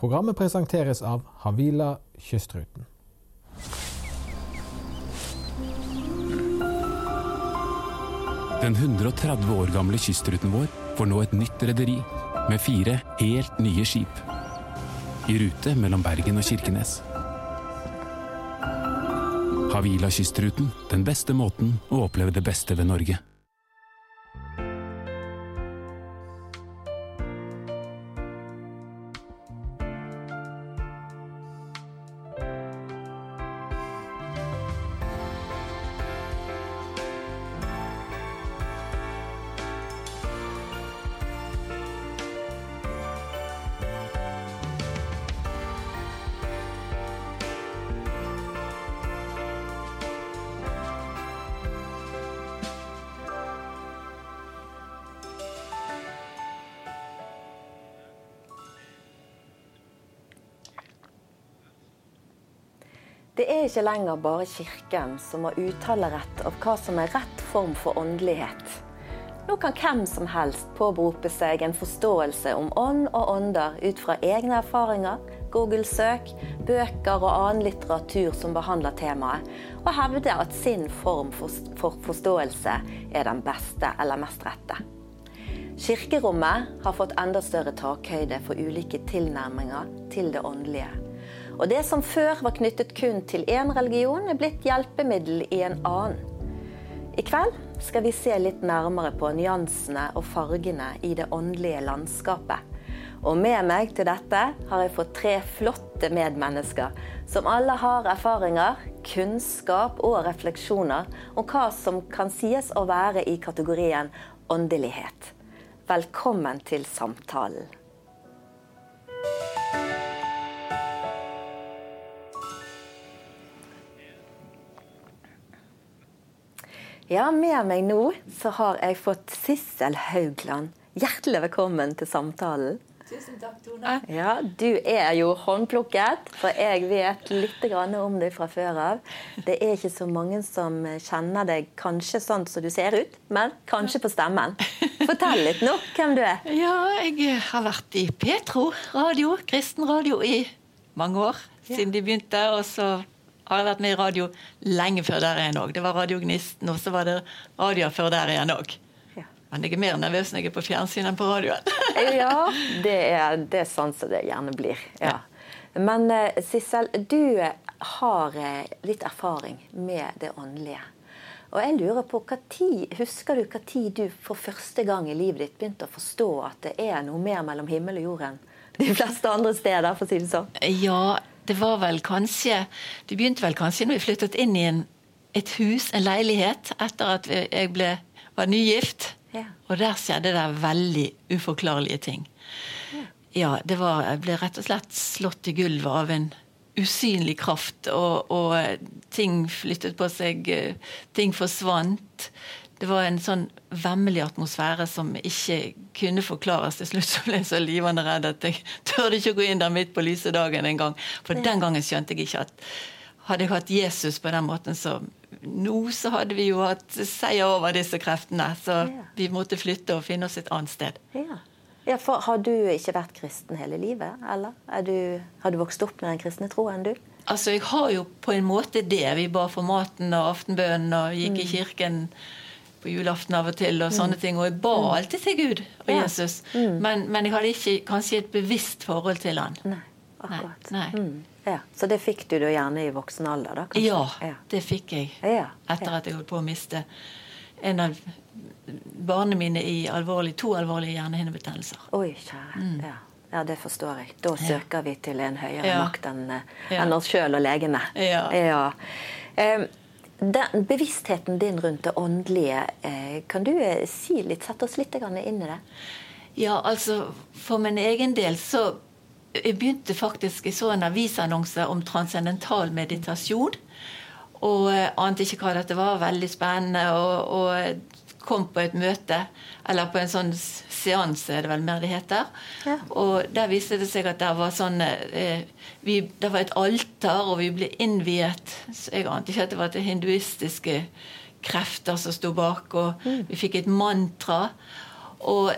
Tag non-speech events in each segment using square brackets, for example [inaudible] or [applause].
Programmet presenteres av Havila Kystruten. Den 130 år gamle kystruten vår får nå et nytt rederi med fire helt nye skip. I rute mellom Bergen og Kirkenes. Havila Kystruten, den beste måten å oppleve det beste ved Norge. Ikke lenger bare Kirken som har uttalerett av hva som er rett form for åndelighet. Nå kan hvem som helst påberope seg en forståelse om ånd og ånder ut fra egne erfaringer, Google-søk, bøker og annen litteratur som behandler temaet, og hevde at sin form for forståelse er den beste eller mest rette. Kirkerommet har fått enda større takhøyde for ulike tilnærminger til det åndelige. Og det som før var knyttet kun til én religion, er blitt hjelpemiddel i en annen. I kveld skal vi se litt nærmere på nyansene og fargene i det åndelige landskapet. Og med meg til dette har jeg fått tre flotte medmennesker som alle har erfaringer, kunnskap og refleksjoner om hva som kan sies å være i kategorien åndelighet. Velkommen til samtalen. Ja, med meg nå så har jeg fått Sissel Haugland. Hjertelig velkommen til samtalen. Tusen takk, Tone. Ja, Du er jo håndplukket, for jeg vet litt om deg fra før av. Det er ikke så mange som kjenner deg kanskje sånn som du ser ut, men kanskje på stemmen. Fortell litt nå hvem du er. Ja, jeg har vært i Petro radio, kristen radio, i mange år. Siden de begynte. Og så har jeg vært med i radio lenge før der igjen òg. Det var Radio Gnisten, og så var det radioer før der igjen òg. Men jeg er mer nervøs når jeg er på fjernsyn enn på radioen. [laughs] ja, det er, det er sånn som det gjerne blir. Ja. Men uh, Sissel, du har uh, litt erfaring med det åndelige. Og jeg lurer på, hva tid, Husker du tid du for første gang i livet ditt begynte å forstå at det er noe mer mellom himmel og jorden? De fleste andre steder, for å si det sånn. Ja, det var vel kanskje Det begynte vel kanskje når vi flyttet inn i en, et hus, en leilighet, etter at jeg ble, var nygift. Ja. Og der skjedde det veldig uforklarlige ting. Ja, ja det var, Jeg ble rett og slett slått i gulvet av en usynlig kraft, og, og, ting flyttet på seg, ting forsvant. Det var en sånn vemmelig atmosfære som ikke kunne forklares. Til slutt så ble jeg så livende redd at jeg tørde ikke å gå inn der midt på lyse dagen engang. For den gangen skjønte jeg ikke at hadde jeg hatt Jesus på den måten, så nå så hadde vi jo hatt seier over disse kreftene. Så ja. vi måtte flytte og finne oss et annet sted. Ja. ja for Har du ikke vært kristen hele livet? Eller du, har du vokst opp med den kristne troen, du? Altså, Jeg har jo på en måte det. Vi ba for maten og aftenbønnen og gikk mm. i kirken på julaften av og til og sånne mm. ting. Og jeg ba mm. alltid til Gud og. Jesus. Mm. Men, men, jeg hadde ikke kanskje et bevisst forhold til han. Nei, akkurat. Nei. Nei. Ja, Så det fikk du da gjerne i voksen alder? da, kanskje? Ja, ja. det fikk jeg. Ja, Etter at jeg holdt på å miste en av barna mine i alvorlig, to alvorlige hjernehinnebetennelser. Oi, kjære. Mm. Ja. ja. det forstår jeg. Da søker vi til en høyere makt enn en oss sjøl og legene. Ja. Um, den bevisstheten din rundt det åndelige, eh, kan du eh, si litt, sette oss litt inn i det? Ja, altså For min egen del så jeg begynte faktisk i så en avisannonse om transcendental meditasjon. Og ante ikke hva dette var. Veldig spennende. Og, og kom på et møte, eller på en sånn seanse, er det vel mer det heter. Ja. Og der viste det seg at det var sånn eh, vi, Det var et alter, og vi ble innviet. Så jeg ante ikke at det var det hinduistiske krefter som sto bak. Og mm. vi fikk et mantra. Og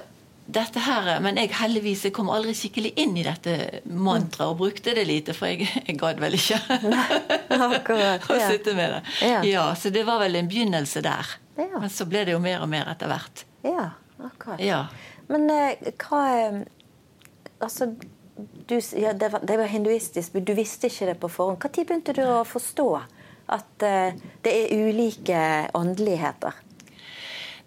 dette her, Men jeg heldigvis jeg kom aldri skikkelig inn i dette mantraet og brukte det lite, for jeg, jeg gadd vel ikke [laughs] å sitte med det. Ja. Ja, Så det var vel en begynnelse der. Ja. Men så ble det jo mer og mer etter hvert. Ja, akkurat. Ja. Men eh, hva eh, Altså, du, ja, det, var, det var hinduistisk, men du visste ikke det på forhånd. Når begynte du å forstå at eh, det er ulike åndeligheter?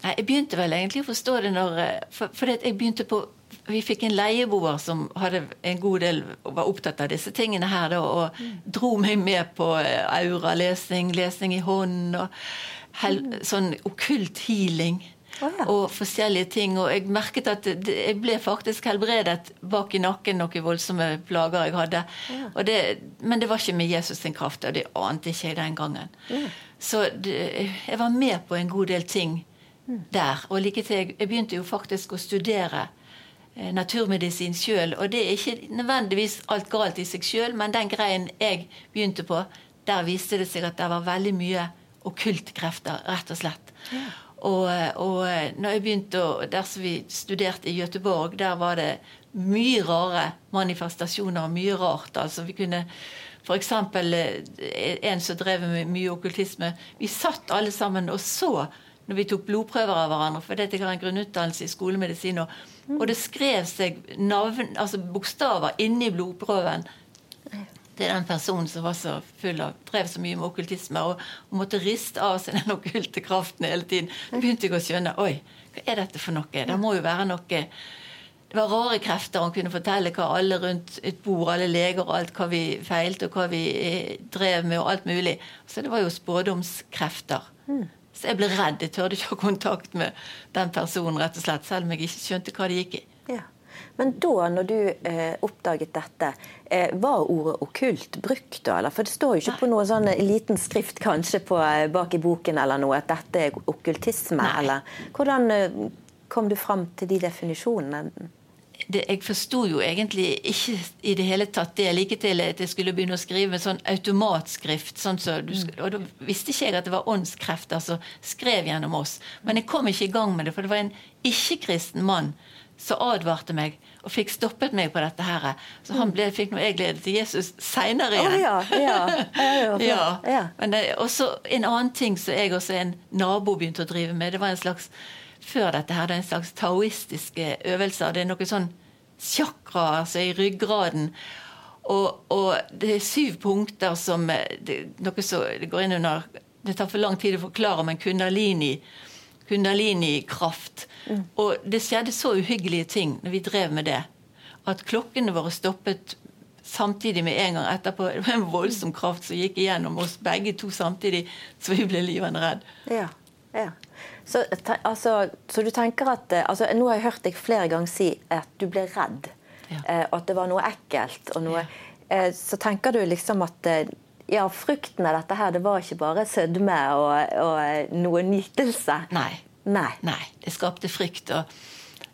Nei, Jeg begynte vel egentlig å forstå det når eh, For, for det, jeg begynte på Vi fikk en leieboer som hadde en god del var opptatt av disse tingene her, og dro meg med på eh, auralesning, lesning i hånd og hel, sånn okkult healing. Oh, ja. Og forskjellige ting. Og jeg merket at det, jeg ble faktisk helbredet bak i nakken noen voldsomme plager jeg hadde. Og det, men det var ikke med Jesus sin kraft, og det ante ikke jeg den gangen. Så det, jeg var med på en god del ting der. Og like til jeg, jeg begynte jo faktisk å studere eh, naturmedisin sjøl. Og det er ikke nødvendigvis alt galt i seg sjøl, men den greien jeg begynte på, der viste det seg at det var veldig mye okkultkrefter, rett og slett. Og, og når jeg begynte å, Der som vi studerte i Gøteborg, der var det mye rare manifestasjoner. Mye rart. altså Vi kunne F.eks. en som drev med mye okkultisme. Vi satt alle sammen og så når vi tok blodprøver av hverandre, for jeg har en grunnutdannelse i skolemedisin, og, og det skrev seg navn, altså bokstaver inni blodprøven til den personen som var så full av, drev så mye med okkultisme og, og måtte riste av seg den okkulte kraften hele tiden. Da begynte jeg å skjønne Oi, hva er dette for noe? Det må jo være noe Det var rare krefter. Han kunne fortelle hva alle rundt et bord, alle leger og alt, hva vi feilte og hva vi eh, drev med og alt mulig. Så det var jo spådomskrefter. Så jeg ble redd. Jeg tørde ikke ha kontakt med den personen, rett og slett, selv om jeg ikke skjønte hva det gikk i. Men da, når du eh, oppdaget dette, eh, var ordet okkult brukt da? Eller? For det står jo ikke på noen sånn liten skrift kanskje på, eh, bak i boken eller noe at dette er okkultisme? Nei. Eller hvordan eh, kom du fram til de definisjonene? det, jeg forsto jo egentlig ikke i det hele tatt det. Like til at jeg skulle begynne å skrive med sånn automatskrift. Sånn så du, og da visste ikke jeg at det var åndskrefter som skrev gjennom oss. Men jeg kom ikke i gang med det, for det var en ikke-kristen mann som advarte meg og fikk stoppet meg på dette her. Så han ble, fikk nå jeg glede til Jesus seinere igjen. Oh, ja. ja. [laughs] Ja. ja. Men det, også en annen ting som jeg også en nabo begynte å drive med, det var en slags før dette her, det er en slags taoistiske øvelser. Det er noe sånn chakra altså i ryggraden. Og, og det er syv punkter som eh, det, noe så, det går inn under Det tar for lang tid å forklare, men kundalini kundalini-kraft. Og det skjedde så uhyggelige ting når vi drev med det, at klokkene våre stoppet samtidig med en gang etterpå. Det var en voldsom kraft som gikk igjennom oss begge to samtidig, så vi ble livende redd. Ja, ja. Så, altså, så du tenker at eh, altså, Nå har jeg hørt deg flere ganger si at du ble redd. Ja. Eh, at det var noe ekkelt. Og noe, eh, så tenker du liksom at eh, ja, frukten av dette her, det var ikke bare sødme og, og noe nytelse. Nei. Nei. Nei. Det skapte frykt. Og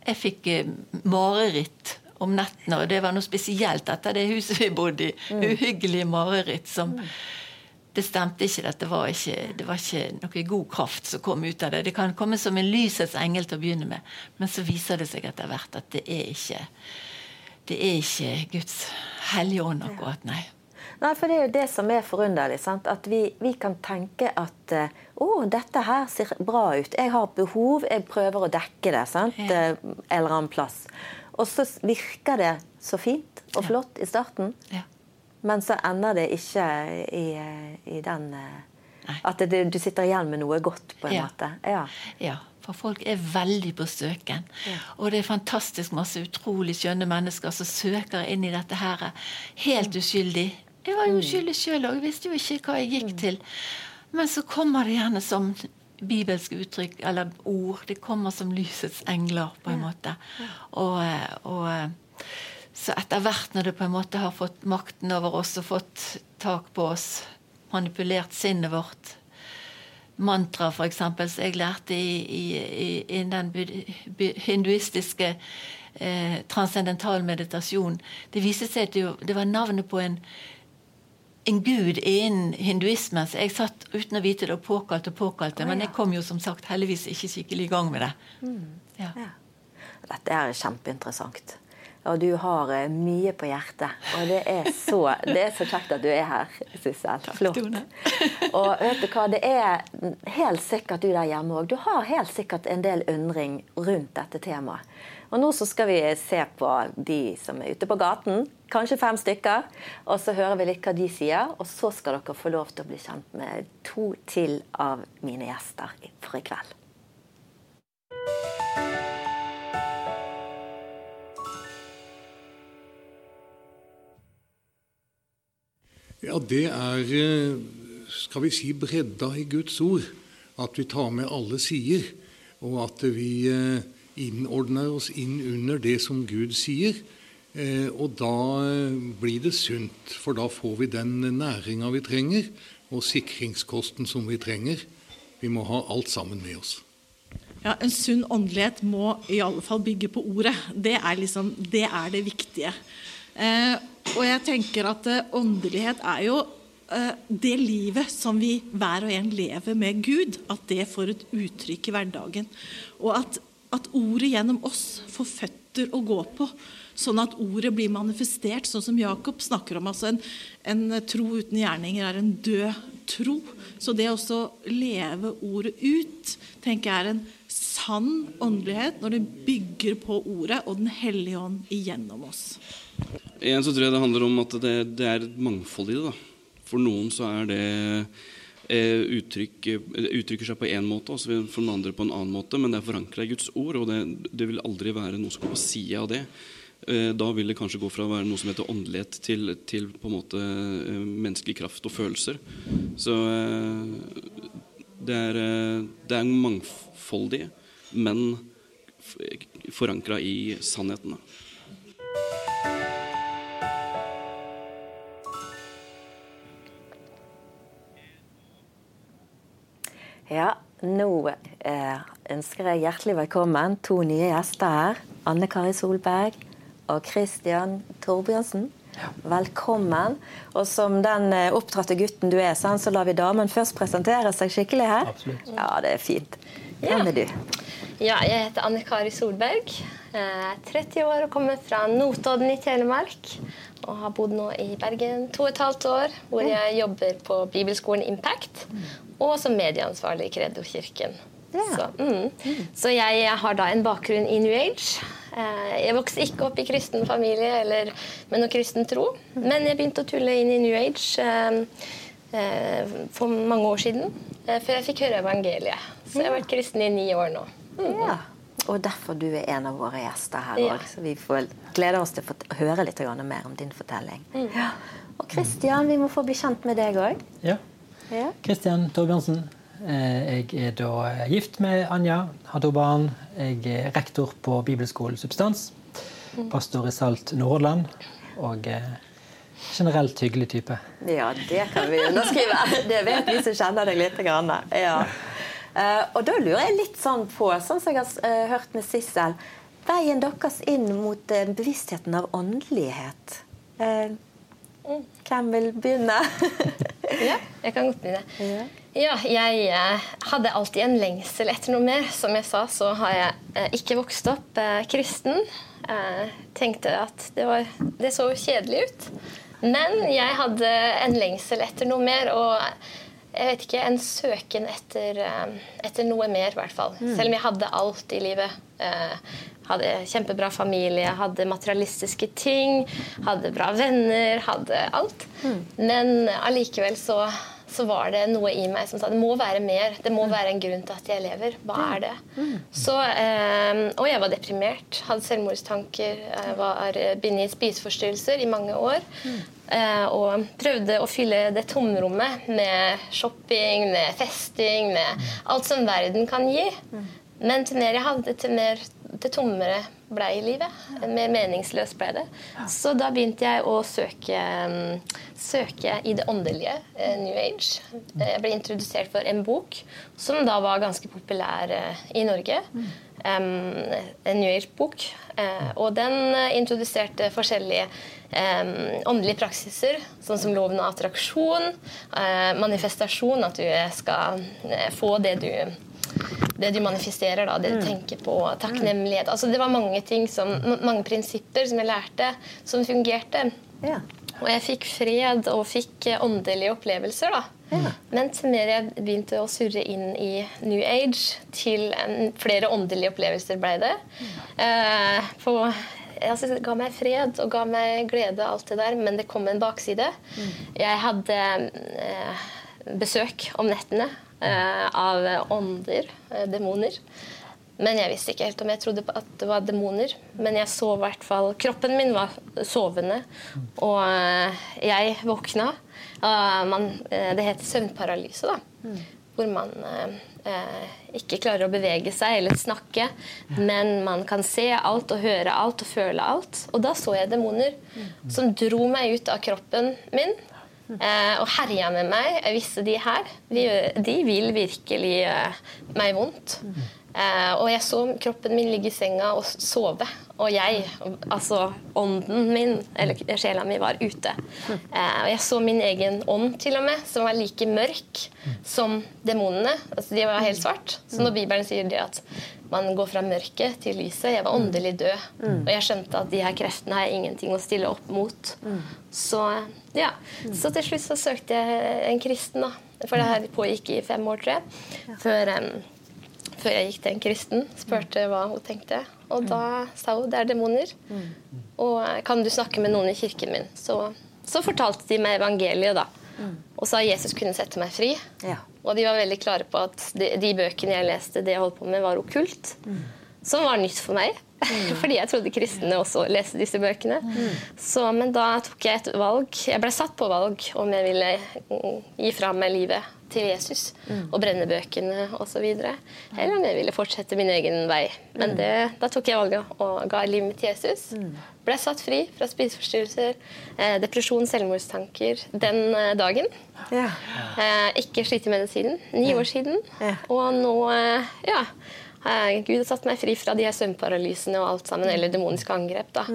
jeg fikk eh, mareritt om nettene, og det var noe spesielt etter det huset vi bodde i. Uhyggelige mareritt som Det stemte ikke. Dette var ikke, det var ikke noe god kraft som kom ut av det. Det kan komme som en lysets engel til å begynne med, men så viser det seg etter hvert at det er ikke det er ikke Guds hellige ånd akkurat, nei. Nei, for det er jo det som er forunderlig. Sant? At vi, vi kan tenke at å, å, dette her ser bra ut. Jeg har behov, jeg prøver å dekke det sant? Ja. Eh, eller annen plass. Og så virker det så fint og Ja. flott i starten, Ja. men så ender det ikke i, eh, i den eh, Nei. At det, du sitter igjen med noe godt, på en Ja. måte. Ja. Ja, for folk er veldig på søken. Og det er fantastisk masse utrolig skjønne mennesker som søker inn i dette her helt uskyldig. Jeg var jo uskyldig sjøl òg, visste jo ikke hva jeg gikk til. Men så kommer det gjerne som bibelske uttrykk eller ord. Det kommer som lysets engler, på en måte. Og, eh, og eh, så etter hvert når det på en måte har fått makten over oss og fått tak på oss, manipulert sinnet vårt, mantra, f.eks., som jeg lærte i, i, i, i den hinduistiske eh, transcendental meditasjon. Det viste seg at det, jo- det var navnet på en, en gud innen hinduismen. Så jeg satt uten å vite det og påkalte og påkalte. Men jeg kom jo som sagt heldigvis ikke skikkelig i gang med det. Ja. Ja. dette er kjempeinteressant. Og du har uh, mye på hjertet. Og det er, så, det er så kjekt at du er her, Sissel. Flott. [laughs] og vet du hva, det er helt sikkert du der hjemme òg. Du har helt sikkert en del undring rundt dette temaet. Og nå så skal vi se på de som er ute på gaten, kanskje fem stykker. Og så hører vi litt hva de sier, og så skal dere få lov til å bli kjent med to til av mine gjester for i kveld. Ja, det er, eh, skal vi si, bredda i Guds ord. At vi tar med alle sider, og at vi eh, innordner oss inn under det som Gud sier. Eh, og da blir det sunt, for da får vi den næringa vi trenger, og sikringskosten som vi trenger. Vi må ha alt sammen med oss. Ja, En sunn åndelighet må i alle fall bygge på ordet. Det er, liksom, det, er det viktige. Eh, og jeg tenker at eh, åndelighet er jo eh, det livet som vi hver og en lever med Gud, at det får et uttrykk i hverdagen. Og at, at ordet gjennom oss får føtter å gå på, sånn at ordet blir manifestert, sånn som Jakob snakker om. altså En, en tro uten gjerninger er en død tro. Så det å leve ordet ut tenker jeg er en sann åndelighet når det bygger på ordet og Den hellige ånd igjennom oss. Igjen så tror jeg det handler om at det, det er et mangfold i det. Da. For noen så er det eh, uttrykk, uttrykker seg på én måte, og for noen andre på en annen måte. Men det er forankra i Guds ord, og det, det, vil aldri være noe som går på sida av det. Eh, da vil det kanskje gå fra å være noe som heter åndelighet, til, til på en måte eh, menneskelig kraft og følelser. Så det er, det er mangfoldig, men forankra i sannheten. Ja, nå eh, ønsker jeg hjertelig velkommen to nye gjester her. Anne Kari Solberg og Christian Torbjørnsen. Velkommen. Og som den eh, oppdratte gutten du er, så lar vi damen først presentere seg skikkelig her. Absolutt. Ja, det er fint. Hvem er du? Ja, jeg heter Anne Kari Solberg. Jeg er 30 år og kommer fra Notodden i Telemark. Og har bodd nå i Bergen to og et halvt år, hvor jeg jobber på bibelskolen Impact og som medieansvarlig i Kredokirken Ja. Så, mm. så, jeg har da en bakgrunn i New Age. Eh, jeg vokste ikke opp i kristen familie eller med noe kristen tro, men jeg begynte å tulle inn i New Age eh, eh, for mange år siden, før jeg fikk høre evangeliet. Så jeg har vært kristen i ni år nå. Mm. Ja. Og derfor du er en av våre gjester her òg. Ja. Så vi får gleder oss til å høre litt mer om din fortelling. Mm. Ja. Og Kristian, vi må få bli kjent med deg òg. Ja. Kristian Torbjørnsen. Eh, jeg er da gift med Anja, har to barn. Jeg er rektor på Bibelskolen Substans. Pastor i Salt Nordland. Og eh, generelt hyggelig type. Ja, det kan vi underskrive. [laughs] Det vet vi som kjenner deg litt. Ja. Eh, og da lurer jeg litt sånn på, sånn som jeg har hørt med Sissel, veien deres inn mot bevisstheten av åndelighet. Hvem vil begynne? [laughs] ja, jeg kan godt begynne. Ja. ja. jeg eh, hadde alltid en lengsel etter noe mer. Som jeg sa, så har jeg eh, ikke vokst opp eh, kristen. Eh, tenkte at det, var, det så kjedelig ut. Men jeg hadde en lengsel etter noe mer. og jeg vet ikke, en søken etter, eh, etter noe mer, i hvert fall. Mm. Selv om jeg hadde alt i livet. Eh, hadde kjempebra familie, hadde materialistiske ting, hadde bra venner, hadde alt. Mm. Men allikevel så, så, var det noe i meg som sa det må være mer. Det må mm. være en grunn til at jeg lever. Hva mm. er det? Mm. Så, eh, og jeg var deprimert, hadde selvmordstanker, eh, var bindet i spiseforstyrrelser i mange år. Mm. Eh, og prøvde å fylle det tomrommet med shopping, med festing, med alt som verden kan gi. Men til mer jeg hadde, til mer det tommere ble i livet. Mer meningsløst ble det. Så da begynte jeg å søke, mm, søke i det åndelige, eh, New Age. Jeg ble introdusert for en bok som da var ganske populær eh, i Norge. Um, en New Age-bok. Uh, og den introduserte forskjellige åndelige praksiser, sånn som loven av attraksjon, manifestasjon, at du skal få det du det du manifesterer, da, det du tenker på, takknemlighet altså Det var mange ting som, mange prinsipper som jeg lærte, som fungerte. Ja. Og jeg fikk fred og fikk eh, åndelige opplevelser. da. Ja. Men til mer jeg begynte å surre inn i New Age, til en, flere åndelige opplevelser ble det. Eh, på, altså, det ga meg fred og ga meg glede, alt det der, men det kom en bakside. Jeg hadde eh, besøk om nettene av ånder, eh, demoner. Men jeg visste ikke helt om jeg trodde at det var demoner. Men jeg så i hvert fall Kroppen min var sovende, og eh, jeg våkna. Man, eh, det heter søvnparalyse, da. Hvor man eh, eh, ikke klarer å bevege seg eller snakke, men man kan se alt og høre alt og føle alt. Og da så jeg demoner som dro meg ut av kroppen min. Eh, og herja med meg. Jeg visste de her, de, de vil virkelig eh, meg vondt. Eh, og jeg så kroppen min ligge i senga og sove. Og jeg, altså ånden min, eller sjela mi, var ute. Eh, og jeg så min egen ånd, til og med, som var like mørk som demonene. Altså, de var helt svart. Så når Bibelen sier det at man går fra mørket til lyset Jeg var åndelig død. Og jeg skjønte at de her kreftene har jeg ingenting å stille opp mot. Så ja. Så til slutt så søkte jeg en kristen, da. For det her pågikk i fem år, tror jeg. Før em, før jeg gikk til en kristen. Spurte hva hun tenkte. Og da sa hun det er demoner. Og kan du snakke med noen i kirken min? Så, så fortalte de meg evangeliet, da. Og sa Jesus kunne sette meg fri. Ja. Og de var veldig klare på at de, de bøkene jeg leste, det jeg holdt på med, var okkult. Som var nytt for meg. [laughs] Fordi jeg trodde kristne også leste disse bøkene. Så, men da tok jeg et valg. Jeg ble satt på valg om jeg ville mm, gi fra meg livet til Jesus og brenne bøkene osv. Eller om jeg ville fortsette min egen vei. Men det, da tok jeg valget og ga livet mitt til Jesus. Ble satt fri fra spiseforstyrrelser, eh, depresjon, selvmordstanker den eh, dagen. Ja. Eh, ikke slitt i medisinen. Ni år siden. Ja. Og nå, eh, ja eh, Gud har satt meg fri fra de her søvnparalysene og alt sammen, eller demoniske angrep. da.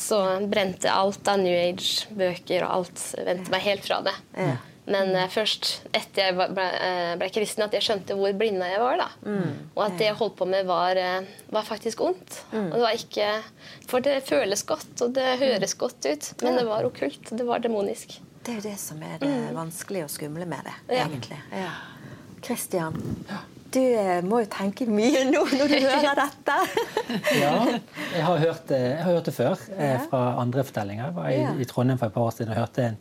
Så brente alt av New Age-bøker og alt vendte meg helt fra det. Ja. Men eh, først etter jeg ble, eh, ble kristen, at jeg skjønte hvor blinda jeg var. da. Og at det jeg holdt på med, var, eh, var faktisk ondt. Og det var ikke, For det føles godt, og det høres godt ut, men det var okkult. Det var demonisk. Det er jo det som er det vanskelige og skumle med det, Ja. egentlig. Ja. Kristian, du må jo tenke mye nå når du [laughs] hører dette. Ja, jeg har hørt det, jeg har hørt det før eh, fra andre fortellinger. Jeg var i, Ja. i Trondheim for et par år siden og hørte en,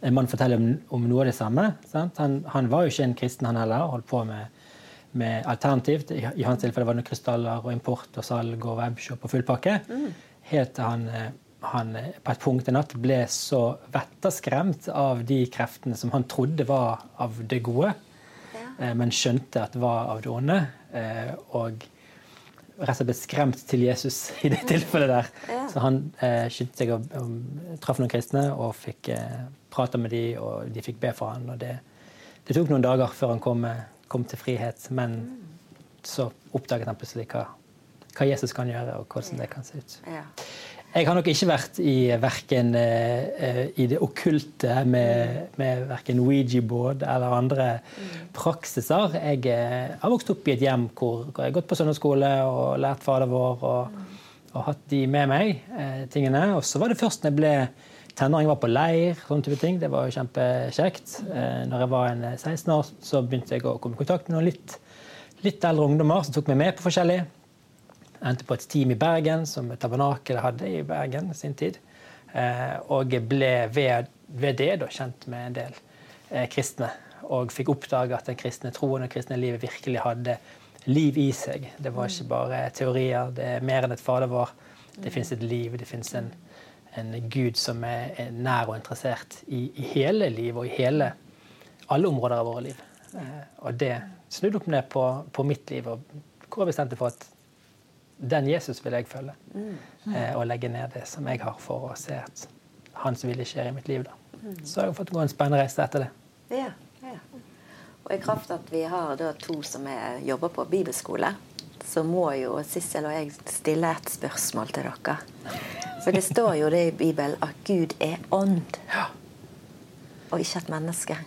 en mann forteller om, om noe av det samme. Sant? Han, han var jo ikke en kristen, han heller. Holdt på med, med alternativt. I, I hans tilfelle var det noen krystaller og import og salg og webshop og full pakke. Helt til han, han på et punkt en natt ble så vetterskremt av de kreftene som han trodde var av det gode, eh, men skjønte at var av det onde. eh, Og rett og slett ble skremt til Jesus [laughs] i det tilfellet der. Så han eh, skyndte seg og, um, traff noen kristne og fikk eh, prate med dem, og de fikk be for han. Og det, det tok noen dager før han kom, eh, kom til frihet, men så oppdaget han plutselig hva, hva Jesus kan gjøre, og hvordan det kan se ut. Ja. Jeg har nok ikke vært i verken eh, i det okkulte med, med verken Ouija-board eller andre praksiser. Jeg eh, har vokst opp i et hjem hvor, jeg har gått på søndagsskole og lært Fader vår og, og hatt de med meg, eh, tingene. Og så var det først når jeg ble tenåring, var på leir, sånne type ting. Det var jo kjempekjekt. Eh, når jeg var en 16 år, så begynte jeg å komme i kontakt med noen litt, litt eldre ungdommer som tok meg med på forskjellig. Endte på et team i Bergen, som Tabernakelet hadde i Bergen i sin tid. Eh, og ble ved, ved det da kjent med en del eh, kristne. Og fikk oppdage at den kristne troen og kristne livet virkelig hadde liv i seg. Det var ikke bare teorier, det er mer enn et fader vår. Det fins et liv, det fins en, en Gud som er, nær og interessert i, i hele livet og i hele, alle områder av våre liv. Eh, og det snudde opp ned på, på mitt liv, og hvor jeg bestemte for at den Jesus vil jeg følge. Eh, og legge ned det som jeg har, for å se at hans vilje skjer i mitt liv. Da. Så jeg har fått gå en spennende reise etter det. Ja, ja. Og i kraft at vi har to som er, jobber på bibelskole, så må jo Sissel og jeg stille et spørsmål til dere. For det står jo det i Bibelen at Gud er ånd, og ikke et menneske.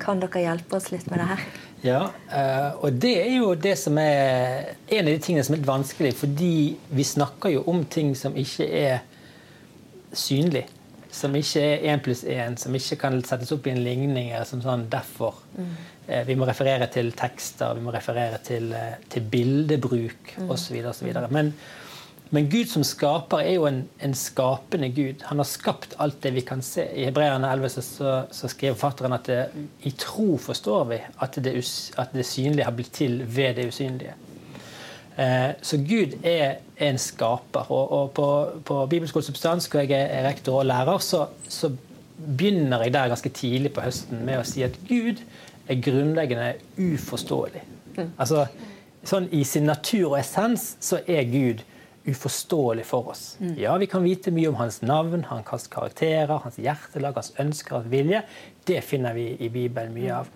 Kan dere hjelpe oss litt med det her? Ja, og det er jo det som er en av de tingene som er litt vanskelig, fordi vi snakker jo om ting som ikke er synlig. Som ikke er én pluss én, som ikke kan settes opp i en ligning. som sånn derfor. Mm. Vi må referere til tekster, vi må referere til, til bildebruk mm. osv. Men, men Gud som skaper er jo en, en, skapende Gud. Han har skapt alt det vi kan se. I Hebreerne 11 så, så skriver forfatteren at det, i tro forstår vi at det, at det synlige har blitt til ved det usynlige. Eh, så Gud er en skaper. Og, og på, på Bibelskole Substans, hvor jeg er rektor og lærer, så, så begynner jeg der ganske tidlig på høsten med å si at Gud er grunnleggende uforståelig. Mm. Altså, sånn I sin natur og essens så er Gud uforståelig for oss. Mm. Ja, vi kan vite mye om hans navn, hans karakterer, hans hjertelag, hans ønsker og vilje. Det finner vi i Bibelen mye av.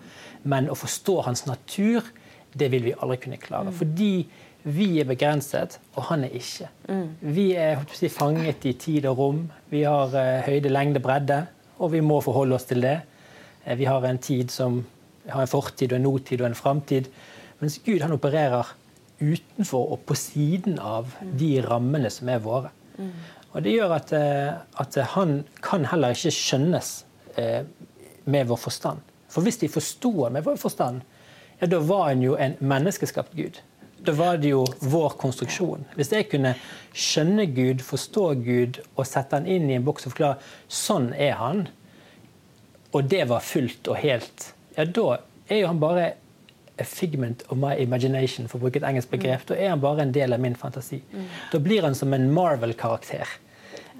Men å forstå hans natur, det vil vi aldri kunne klare. Mm. Fordi vi er begrenset, og han er ikke. Mm. Vi er si, fanget i tid og rom. Vi har uh, høyde, lengde, bredde, og vi må forholde oss til det. Uh, vi har en tid som har en fortid og en notid og en framtid. Mens Gud han opererer utenfor og på siden av de rammene som er våre. Og Det gjør at, eh, at han kan heller ikke skjønnes eh, med vår forstand. For hvis de forsto med vår forstand, ja, da var han jo en menneskeskapt Gud. Da var det jo vår konstruksjon. Hvis jeg kunne skjønne Gud, forstå Gud og sette han inn i en boks og forklare sånn er han, og det var fullt og helt, ja, da er jo han bare a figment of my imagination, for å bruke et engelsk begrep. Mm. Da er han bare en del av min fantasi. Mm. Da blir han som en Marvel-karakter.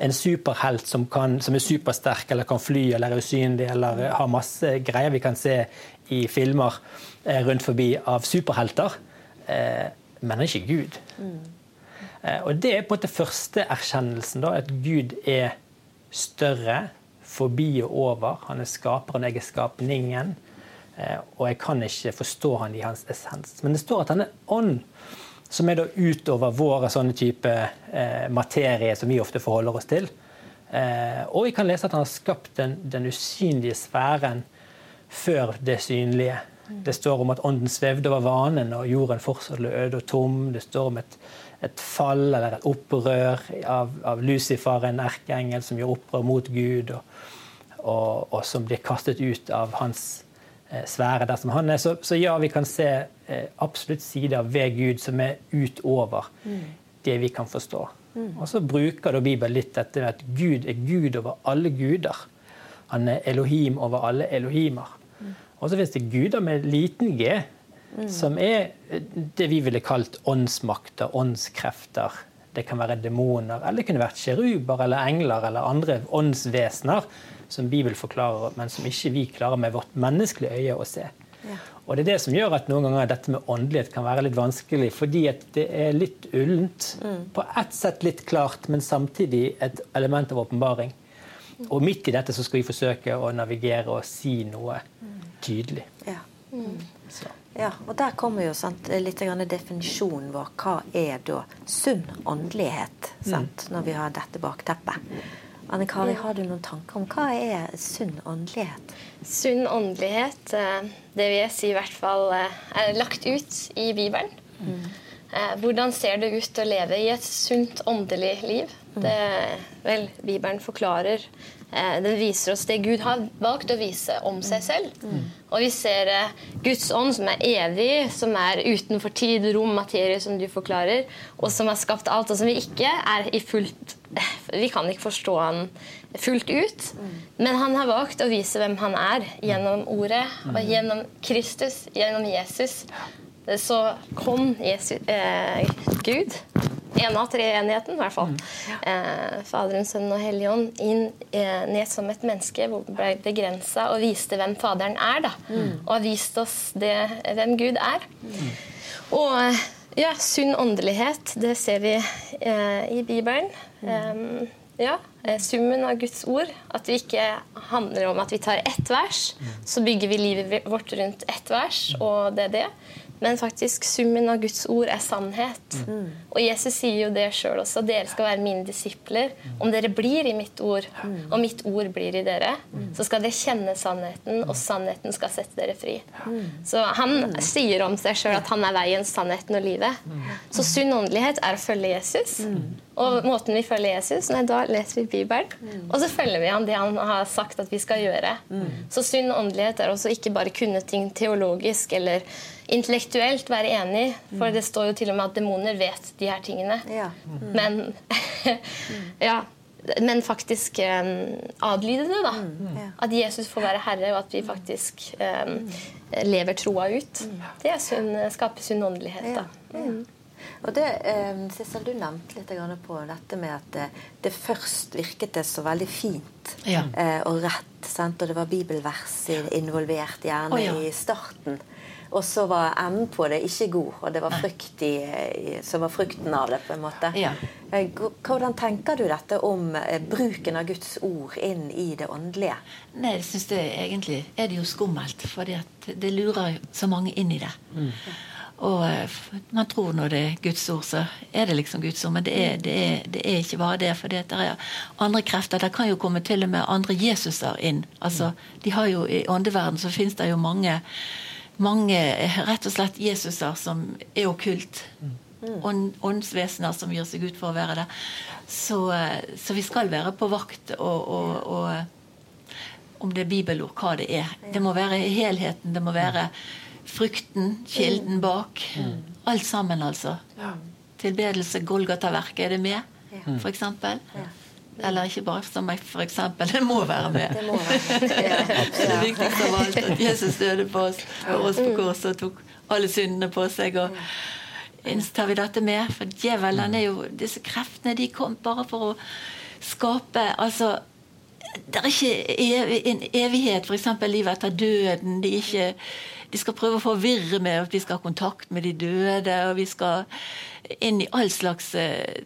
En superhelt som, kan, som, er supersterk, eller kan fly, eller er usynlig, eller har masse greier vi kan se i filmer eh, rundt forbi av superhelter. Eh, men han er ikke Gud. Mm. Eh, og det er på en måte første erkjennelsen, da, at Gud er større, forbi og over. Han er skaperen, jeg er skapningen. Eh, og jeg kan ikke forstå han i hans essens. Men det står at han er ånd, som er da utover våre sånne type eh, materie som vi ofte forholder oss til. Eh, og vi kan lese at han har skapt den, den usynlige sfæren før det synlige. Det står om at ånden svevde over vanen, og jorden fortsatt ble øde og tom. Det står om et, et fall eller et opprør av, av Lucifer, en erkeengel som gjør opprør mot Gud, og, og, og som blir kastet ut av hans Eh, svære der som han er. Så, så ja, vi kan se eh, absolutt sider ved Gud som er utover mm. det vi kan forstå. Mm. Og så bruker da Bibelen litt dette med at Gud er Gud over alle guder. Han er Elohim over alle Elohimer. Mm. Og så finnes det guder med liten g, mm. som er eh, det vi ville kalt åndsmakter, åndskrefter. Det kan være demoner, eller det kunne vært kjeruber eller engler eller andre åndsvesener som Bibelen forklarer, men som ikke vi klarer med vårt menneskelige øye å se. Ja. Og Det er det som gjør at noen ganger dette med åndelighet kan være litt vanskelig. Fordi at det er litt ullent. Mm. På ett sett litt klart, men samtidig et element av åpenbaring. Og midt i dette så skal vi forsøke å navigere og si noe tydelig. Ja. Mm. ja og der kommer jo sant, litt definisjonen vår. Hva er da sunn åndelighet? Sant, mm. Når vi har dette bakteppet. Anne Kari, har du noen tanker om hva er sunn åndelighet? Sunn åndelighet, eh, det vil jeg si i hvert fall eh, er lagt ut i Bibelen. Mm. Hvordan ser det ut å leve i et sunt åndelig liv? Mm. Det, vel, Bibelen forklarer Den viser oss det Gud har valgt å vise om seg selv. Mm. Og vi ser Guds ånd, som er evig, som er utenfor tid, rom, materie, som du forklarer, og som har skapt alt, og som vi ikke er i fullt vi kan ikke forstå han fullt ut. Men han har valgt å vise hvem han er gjennom ordet og gjennom Kristus, gjennom Jesus. Så kom Jesus, eh, Gud, en av treenigheten i hvert fall, eh, Faderen, Sønnen og Helligånd, inn eh, ned som et menneske, ble begrensa og viste hvem Faderen er. da, Og har vist oss det, hvem Gud er. Og ja, sunn åndelighet, det ser vi eh, i Bibelen. Um, ja, eh, Summen av Guds ord. At det ikke handler om at vi tar ett vers, så bygger vi livet vårt rundt ett vers, og det er det. Men faktisk summen av Guds ord er sannhet. Mm. Og Jesus sier jo det sjøl også. Dere skal være mine disipler. Om dere blir i mitt ord, mm. og mitt ord blir i dere, mm. så skal dere kjenne sannheten, og sannheten skal sette dere fri. Så han sier om seg sjøl at han er veien, sannheten og livet. Så sunn åndelighet er å følge Jesus. Og måten vi følger Jesus, nei, da leser vi Bibelen. Og så følger vi han det han har sagt at vi skal gjøre. Så sunn åndelighet er også ikke bare kunne ting teologisk eller intellektuelt være enig, for det står jo til og med at demoner vet de her tingene. Ja. Mm. Men [laughs] ja, men faktisk um, adlyde det. da. Mm. At Jesus får være herre, og at vi faktisk um, lever troa ut. Det sunn, skaper sunn åndelighet. da. Mm. Og det, eh, Sissel, Du nevnte litt på dette med at det, det først virket det så veldig fint ja. eh, og rett. Sant? Og det var bibelvers involvert gjerne oh, ja. i starten. Og så var enden på det ikke god, og det var frykt i, som var frukten av det. på en måte. Ja. Eh, hvordan tenker du dette om eh, bruken av Guds ord inn i det åndelige? Nei, jeg synes det Egentlig er det jo skummelt, for det lurer så mange inn i det. Mm. Og eh, man tror når det er Guds ord, så er det liksom Guds ord. Men det er, det er, det er ikke bare det. For det er andre krefter. Det kan jo komme til og med andre Jesuser inn. Altså, de har jo I åndeverden så finnes det jo mange, mange rett og slett Jesuser som er okkult. Ånd, åndsvesener som gir seg ut for å være det. Så, eh, så vi skal være på vakt og, og, og om det er bibelord, hva det er. Det må være helheten. Det må være frukten, kilden mm. bak. Mm. Alt sammen, altså. Tilbedelse, Golgata-verket, er det med, mm. f.eks.? Eller ikke bare som meg, f.eks. Det må være med. Det, må være. [laughs] det er viktigst av alt at Jesus døde på oss, for oss på korset og tok alle syndene på seg. og tar vi dette med? For djevelen er jo Disse kreftene de kom bare for å skape altså det er ikke en evighet, f.eks. livet etter døden. De, ikke, de, skal prøve å forvirre med at vi skal ha kontakt med de døde, og vi skal inn i all slags eh,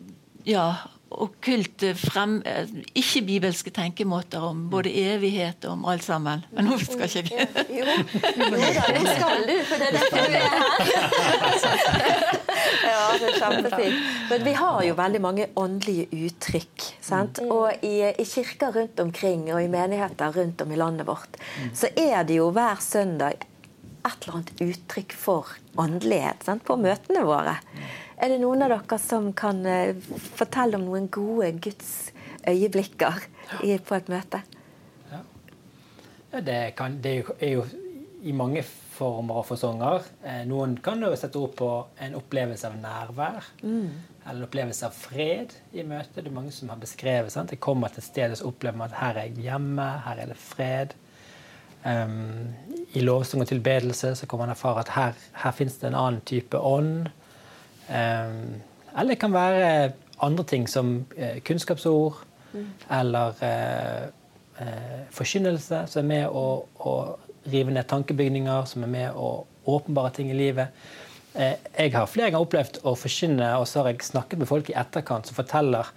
ja, okkulte, frem, eh, ikke-bibelske tenkemåter om både evighet og om alt sammen. Men nå skal ikke jeg [laughs] Jo, jo da, det skal du, for det er derfor du er her. [laughs] ja, det er kjempefint. Men vi har jo veldig mange åndelige uttrykk. Sant? Mm. Og i, i kirker rundt omkring og i menigheter rundt om i landet vårt, mm. så er det jo hver søndag et eller annet uttrykk for åndelighet sant? på møtene våre. Er det noen av dere som kan uh, fortelle om noen gode Guds øyeblikker i, på et møte? Ja. ja det, kan, det, er jo i mange former og fasonger. Eh, noen kan jo sette ord på en opplevelse av nærvær. Mm. Eller en opplevelse av fred i møtet. Det er mange som har beskrevet sant? Jeg kommer til et sted og opplever man at her er jeg hjemme, her er det fred. Um, I lovsang og tilbedelse så kan man erfare at her, her fins det en annen type ånd. Ehm, eller det kan være andre ting som eh, kunnskapsord mm. eller eh, eh, forkynnelse, som er med å, å, rive ned tankebygninger, som er med å åpenbare ting i livet. Jeg har flere ganger opplevd å forkynne, og så har jeg snakket med folk i etterkant som forteller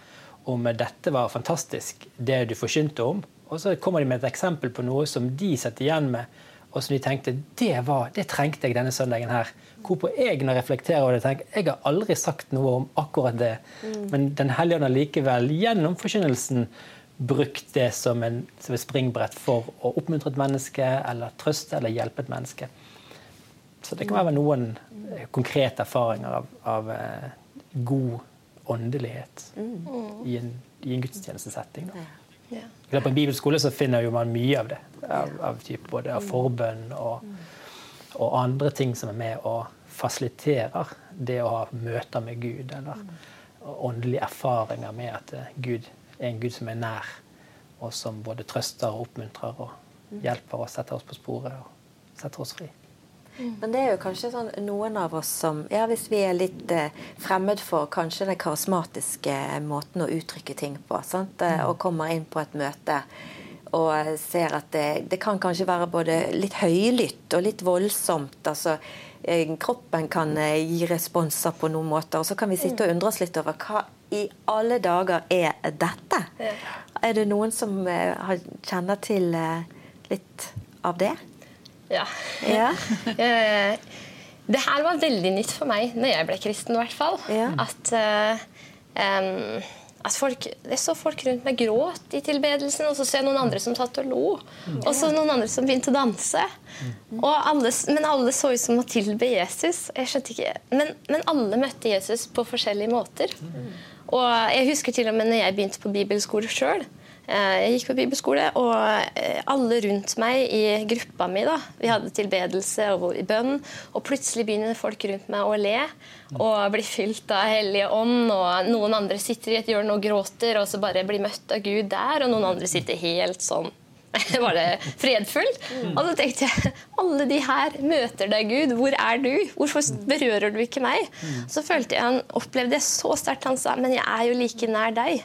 om dette var fantastisk, det du forkynte om. Og så kommer de med et eksempel på noe som de setter igjen med, og som de tenkte det, var, det trengte jeg denne søndagen her hvorpå jeg når jeg reflekterer over det, tenker jeg har aldri sagt noe om akkurat det. Mm. Men Den hellige ånd har likevel gjennom forkynnelsen brukt det som, en, som et springbrett for å oppmuntre et menneske eller trøste eller hjelpe et menneske. Så det kan være noen eh, konkrete erfaringer av, av uh, god åndelighet mm. i en, i en gudstjenestesetting. Da. Ja. På en bibelskole så finner man mye av det. Av, av type, både av forbønn og mm og andre ting som er med og fasiliterer det å ha møter med Gud, eller åndelige erfaringer med at eh, Gud er en Gud som er nær, og som både trøster og oppmuntrer og hjelper og setter oss på sporet og setter oss fri. Men det er jo kanskje sånn noen av oss som ja, Hvis vi er litt eh, fremmed for kanskje den karismatiske måten å uttrykke ting på, sant? Eh, og kommer inn på et møte og ser at det, det, kan kanskje være både litt høylytt og litt voldsomt. altså eh, Kroppen kan eh, gi responser på noen måter. Og så kan vi sitte og undre oss litt over hva i alle dager er dette? Er det noen som eh, kjenner til litt av det? Ja. ja. [laughs] det her var veldig nytt for meg når jeg ble kristen, i hvert fall. Ja. At, uh, um, at folk, Jeg så folk rundt meg gråt i tilbedelsen, og så så jeg noen andre som satt og lo. Og så noen andre som begynte å danse. Alle, men alle så ut som å tilbe Jesus. Jeg skjønte ikke, men, men alle møtte Jesus på forskjellige måter. Og jeg husker til og med når jeg begynte på bibelskole sjøl. Eh, jeg gikk på bibelskole, og eh, alle rundt meg i gruppa mi da, Vi hadde tilbedelse og bønn, og plutselig begynner folk rundt meg å le og bli fylt av Hellige Ånd. og Noen andre sitter i et hjørne og gråter, og så bare blir møtt av Gud der. Og noen andre sitter helt sånn [laughs] var det fredfull. Og så tenkte jeg alle de her møter deg, Gud. Hvor er du? Hvorfor berører du ikke meg? Så følte jeg han opplevde det så sterkt. Han sa men jeg er jo like nær deg.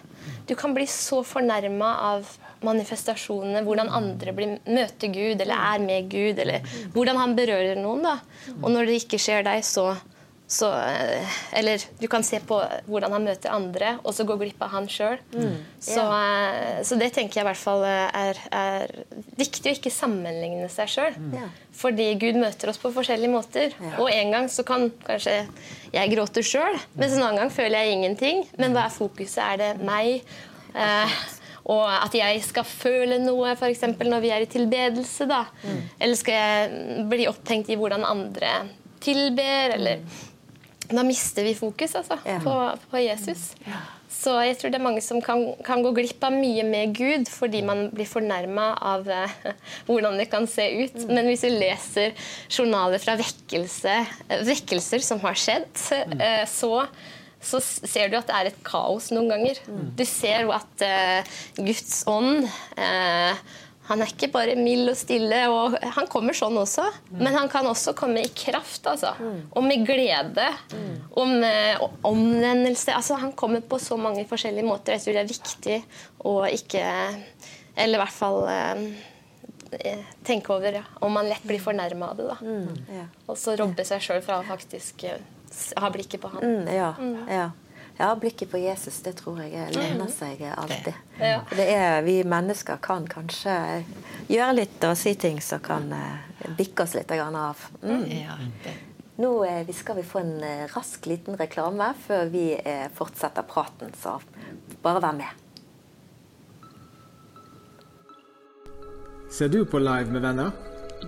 Du kan bli så fornærma av manifestasjonene, hvordan andre blir, møter Gud eller er med Gud, eller hvordan han berører noen. da. Og når det ikke skjer deg, så, så eh, Eller du kan se på hvordan han møter andre, og så gå glipp av han sjøl. Mm. Så, yeah. så, det tenker jeg i hvert fall er, er viktig å ikke sammenligne seg sjøl. Mm. Fordi Gud møter oss på forskjellige måter. Og en gang så kan kanskje jeg gråter sjøl, mens en annen gang føler jeg ingenting. Men hva er fokuset? Er det meg? Eh, og at jeg skal føle noe, f.eks. når vi er i tilbedelse. da. Mm. Eller skal jeg bli opphengt i hvordan andre tilber? Eller Da mister vi fokus altså, på, på, Jesus. Ja. Så jeg tror det er mange som kan, kan, gå glipp av mye med Gud fordi man blir fornærma av eh, hvordan det kan se ut. Mm. Men hvis du leser journaler fra vekkelse, vekkelser som har skjedd, eh, så så ser du at det er et kaos noen ganger. Mm. Du ser jo at uh, Guds ånd han er ikke bare mild og stille. og Han kommer sånn også, mm. men han kan også komme i kraft. altså. Mm. Og med glede. Mm. Og med omvendelse. Altså, han kommer på så mange forskjellige måter. Jeg tror det er viktig å ikke Eller i hvert fall eh, tenke over ja, om man lett blir fornærma av det. da. Mm. Ja. Og så robbe seg sjøl fra å faktisk eh, ha blikket på han. Mm, ja, ja. Ja, blikket på Jesus, det tror jeg lønner seg alltid. Det er, vi mennesker kan kanskje gjøre litt og si ting som kan uh, bikke oss litt av. Mm. Nå vi skal vi få en uh, rask liten reklame før vi fortsetter praten, så bare vær med. Ser du på Live med venner?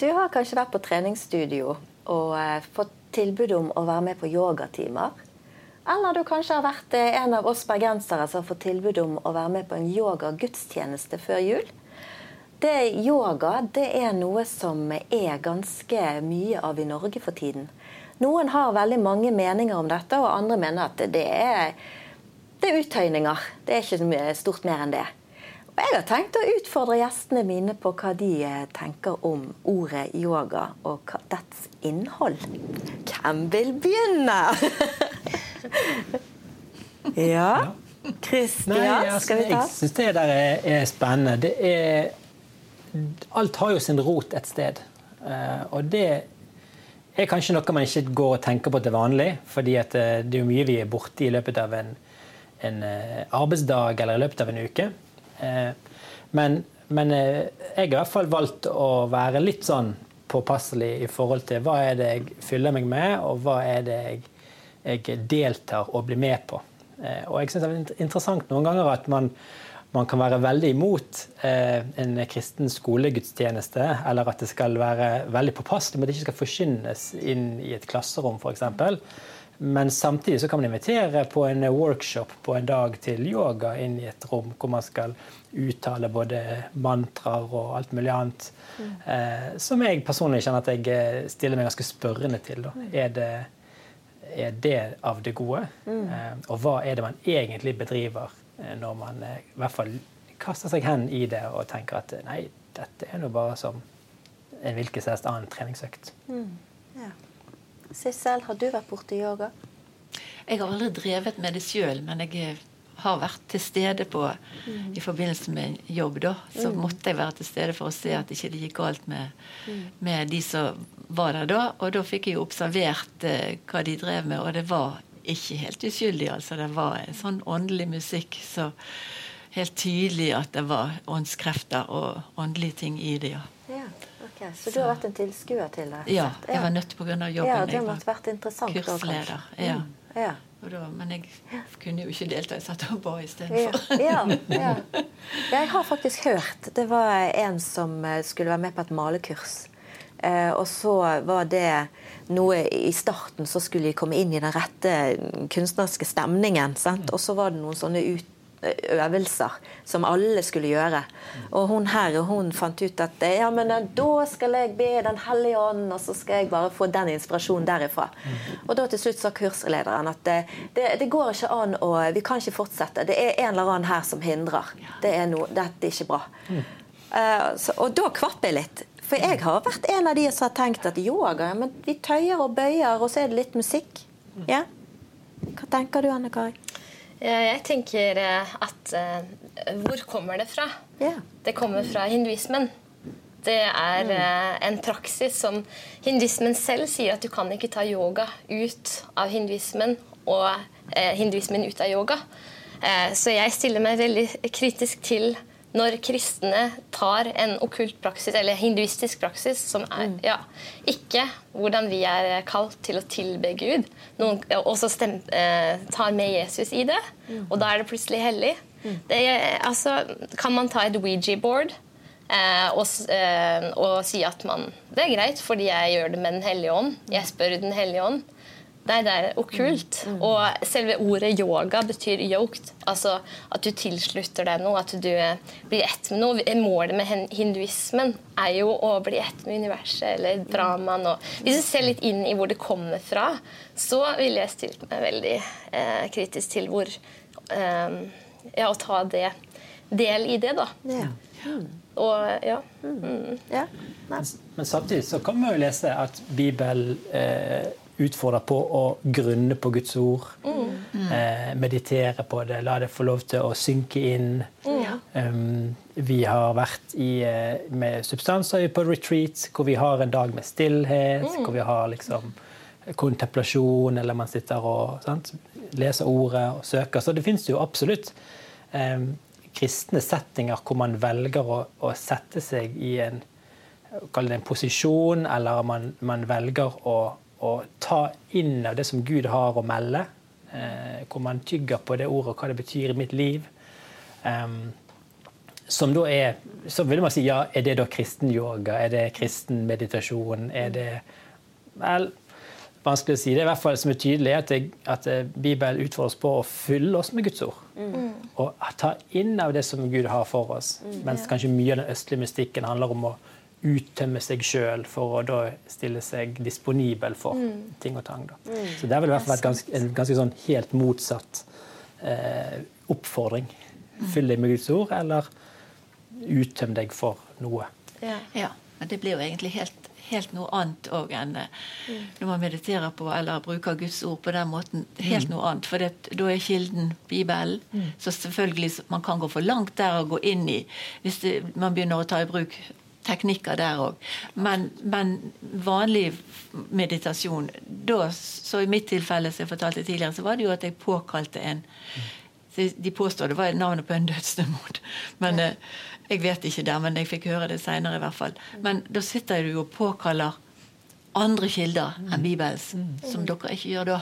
Du har kanskje vært på treningsstudio og eh, fått tilbud om å være med på yogatimer. Eller du kanskje har vært eh, en av oss bergensere som har fått tilbud om å være med på en yoga-gudstjeneste før jul. Det Yoga det er noe som er ganske mye av i Norge for tiden. Noen har veldig mange meninger om dette, og andre mener at det er, det er uttøyninger. Det er ikke stort mer enn det. Og jeg har tenkt å utfordre gjestene mine på hva de eh, tenker om ordet yoga og dets innhold. Hvem vil begynne? [laughs] ja. Kristian, skal vi ta? Jeg syns det der er, er spennende. Det er Alt har jo sin rot et sted. Uh, og det er kanskje noe man ikke går og tenker på til vanlig. fordi eh, det er mye vi er borte i løpet av en, en arbeidsdag eller i løpet av en uke. Eh, men, men eh, jeg har i hvert fall valgt å være litt sånn påpasselig i forhold til hva er det jeg fyller meg med, og hva er det jeg, jeg deltar og blir med på. Eh, og jeg synes det er interessant noen ganger at man, man kan være veldig imot en kristen skolegudstjeneste, eller at det skal være veldig påpasselig, men det ikke skal forkynnes inn i et klasserom, f.eks. Men samtidig så kan man invitere på en workshop på en dag til yoga inn i et rom hvor man skal uttale både mantraer og alt mulig annet. Mm. Eh, som jeg personlig kjenner at jeg eh, stiller meg ganske spørrende til. Da. Er, det, er det av det gode? Mm. Eh, og hva er det man egentlig bedriver eh, når man eh, i hvert fall kaster seg hen i det og tenker at nei, dette er nå bare som en hvilken som helst annen treningsøkt. Mm. Ja. Sissel, har du vært borti yoga? Jeg har aldri drevet med det sjøl, men jeg har vært til stede på mm. i forbindelse med jobb. da, Så mm. måtte jeg være til stede for å se at ikke det gikk galt med, mm. med de som var der da. Og da fikk jeg jo observert eh, hva de drev med, og det var ikke helt uskyldig. altså Det var en sånn åndelig musikk så helt tydelig at det var åndskrefter og åndelige ting i det. ja. Okay. Så, så du har vært en tilskuer til det? Ja, jeg var nødt pga. jobben. Ja, det måtte vært interessant kursleder. Ja. Mm. ja. Da, men jeg kunne jo ikke delta, jeg satt og ba istedenfor. Ja, ja, ja. [laughs] Jeg har faktisk hørt Det var en som eh, skulle være med på et malekurs. Eh, og så var det noe I starten så skulle de komme inn i den rette kunstneriske stemningen. Sant? Og så var det noen sånne ut øvelser som alle skulle gjøre. Og hun her hun fant ut at ja, men eh, da skal jeg be Den hellige ånd, og så skal jeg bare få den inspirasjonen derifra. Og da til slutt sa kurslederen at det, det, det går ikke an å Vi kan ikke fortsette. Det er en eller annen her som hindrer. Det er noe, dette er ikke bra. Uh, så, og da kvapp jeg litt. For jeg har vært en av de som har tenkt at yoga ja, men vi tøyer og bøyer, og så er det litt musikk. Ja? Hva tenker du, Anne Kari? Jeg tenker eh, at eh, Hvor kommer det fra? Yeah. Det kommer fra hinduismen. Det er mm. Eh, en praksis som hinduismen selv sier at du kan ikke ta yoga ut av hinduismen og eh, hinduismen ut av yoga. Eh, så jeg stiller meg veldig kritisk til når kristne tar en okkult praksis, eller hinduistisk praksis, som er mm. ja, ikke hvordan vi er kalt til å tilbe Gud, noen, og så stem, eh, tar med Jesus i det, mm. og da er det plutselig hellig. Mm. Det er, altså, kan man ta et Ouija-board eh, og, eh, og, si at man Det er greit, fordi jeg gjør det med Den hellige ånd. Jeg spør Den hellige ånd. Nei, det er okkult. Mm. Mm. Og selve ordet yoga betyr yoked. Altså at du tilslutter deg noe, at du blir ett med noe. Målet med hinduismen er jo å bli ett med universet eller dramaen. Hvis du ser litt inn i hvor det kommer fra, så ville jeg stilt meg veldig eh, kritisk til hvor eh, Ja, å ta det del i det, da. Ja. Mm. Og ja. Mm. ja. Men, men, samtidig så kan vi jo lese at Bibelen eh, utfordre på å grunne på Guds ord. Mm. Eh, meditere på det, la det få lov til å synke inn. Mm. Um, vi har vært i, eh, med substanser på retreat hvor vi har en dag med stillhet, mm. hvor vi har liksom kontemplasjon, eller man sitter og sant, leser ordet og søker. Så det fins jo absolutt um, kristne settinger hvor man velger å, å sette seg i en, en posisjon, eller man, man velger å å ta inn av det som Gud har å melde. Eh, hvor man tygger på det ordet og hva det betyr i mitt liv. Um, som da er Så vil man si ja, er det da kristen yoga? Er det kristen meditasjon? Er det Vel, vanskelig å si. Det er i hvert fall som er tydelig, at, det, at eh, Bibelen utfordrer oss på å fylle oss med Guds ord. Mm. Og ta inn av det som Gud har for oss. Mm, mens kanskje mye av den østlige mystikken handler om å uttømme seg sjøl for å da stille seg disponibel for mm. ting og tang. Mm. Så det har vel i hvert fall vært ganske, en ganske sånn helt motsatt eh, oppfordring. Mm. Fyll deg med Guds ord, eller uttøm deg for noe. Ja. ja. Men det blir jo egentlig helt, helt noe annet òg enn eh, mm. når man mediterer på eller bruker Guds ord på den måten. Helt mm. noe annet. For det, da er kilden Bibelen. Mm. Så selvfølgelig man kan gå for langt der og gå inn i Hvis det, man begynner å ta i bruk teknikker der òg. Men, men, vanlig meditasjon da, Så i mitt tilfelle, som jeg fortalte tidligere, så var det jo at jeg påkalte en De påstår det var navnet på en dødsdemon. Men ja. Eh, jeg vet ikke der, men jeg fikk høre det seinere i hvert fall. Men da sitter du jo og påkaller andre kilder enn Bibels, mm. som dere ikke gjør da.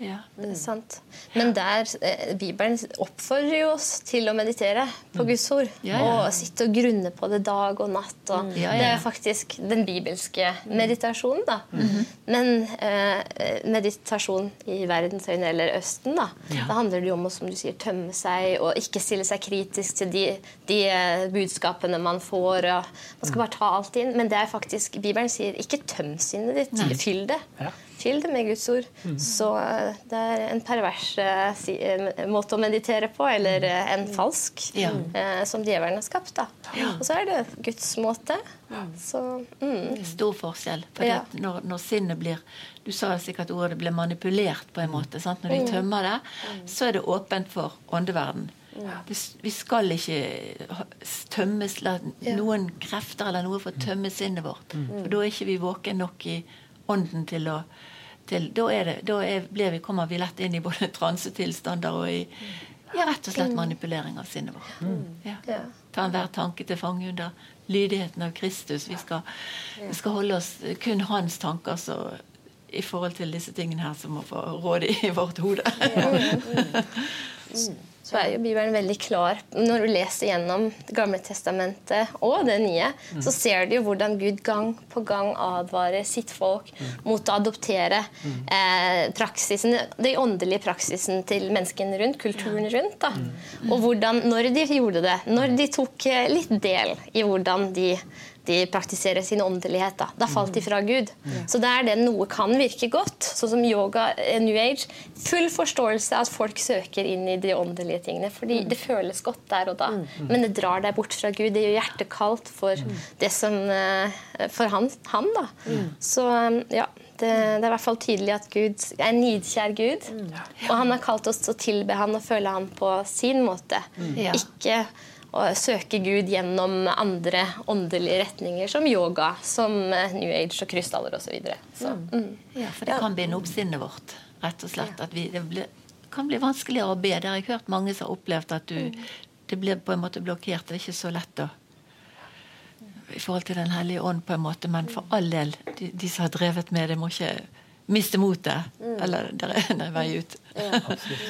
Ja. Ja, det er sant. Men der, eh, Bibelen oppfordrer jo oss til å meditere på mm. Guds ord. Ja, ja. Og sitte og grunne på det dag og natt. Og mm. ja, Det er faktisk den bibelske meditasjonen. da. Mm -hmm. Men eh, meditasjon i verdensøyne eller Østen, da, da handler det jo om å som du sier, tømme seg og ikke stille seg kritisk til de, de eh, budskapene man får. Man skal mm. bare ta alt inn. Men det er faktisk, Bibelen sier ikke tøm sinnet ditt, fyll det. Fyll med Guds ord. Mm. Så eh, det er en pervers uh, måte å meditere på, eller en falsk, ja. som djevelen har skapt. da. Ja. Og så er det Guds måte. Så, mm. Stor forskjell. For ja. når, når, sinnet blir Du sa sikkert ordet blir manipulert på en måte. Sant? Når de mm. tømmer det, så er det åpent for åndeverden. Vi, vi, skal ikke tømmes, la noen krefter eller noe få tømme sinnet vårt. For da er ikke vi våken nok i ånden til å til, Da, det, da er, vi, kommer vi lett inn i både [laughs] transetilstander og i ja, rett og slett manipulering av sinnet vårt. Mm. Ja. Ta enhver tanke til fange under lydigheten av Kristus. Vi skal, vi skal holde oss kun hans tanker så, i forhold til disse tingene her som må få råde i vårt hode. [laughs] Så er jo Bibelen veldig klar. Når du leser gjennom Det Gamle testamentet og det nye, mm. så ser du jo hvordan Gud gang på gang advarer sitt folk mm. mot å adoptere mm. eh, praksisen, den åndelige praksisen til menneskene rundt, kulturen rundt. Da. Mm. Og hvordan, når de gjorde det, når de tok eh, litt del i hvordan de de praktiserer sin åndelighet. Da, da falt de fra Gud. Så Så der det noe kan virke godt, sånn som yoga, eh, New Age, full forståelse av at folk søker inn i de åndelige tingene. fordi det føles godt der og da. Men det drar deg bort fra Gud. Det gjør hjertet kaldt for det som eh, For han, han da. Så eh, ja. Det, det, er i hvert fall tydelig at Gud er en nidkjær Gud. Og han har kalt oss til å tilbe han og føle han på sin måte. Ikke søke Gud gjennom andre åndelige retninger, som yoga, som eh, New Age og krystaller osv. Mm. Mm. Ja, for det kan binde opp sinnet vårt, rett og slett. At vi, det ble, kan bli vanskeligere å be. Det har jeg hørt mange som har opplevd at du, mm. det blir på en måte blokkert. Det er ikke så lett å i forhold til Den hellige ånd, på en måte, men for all del, de, de som har drevet med det, må ikke miste motet. Mm. Eller [laughs] det er en vei ut. Ja, absolutt.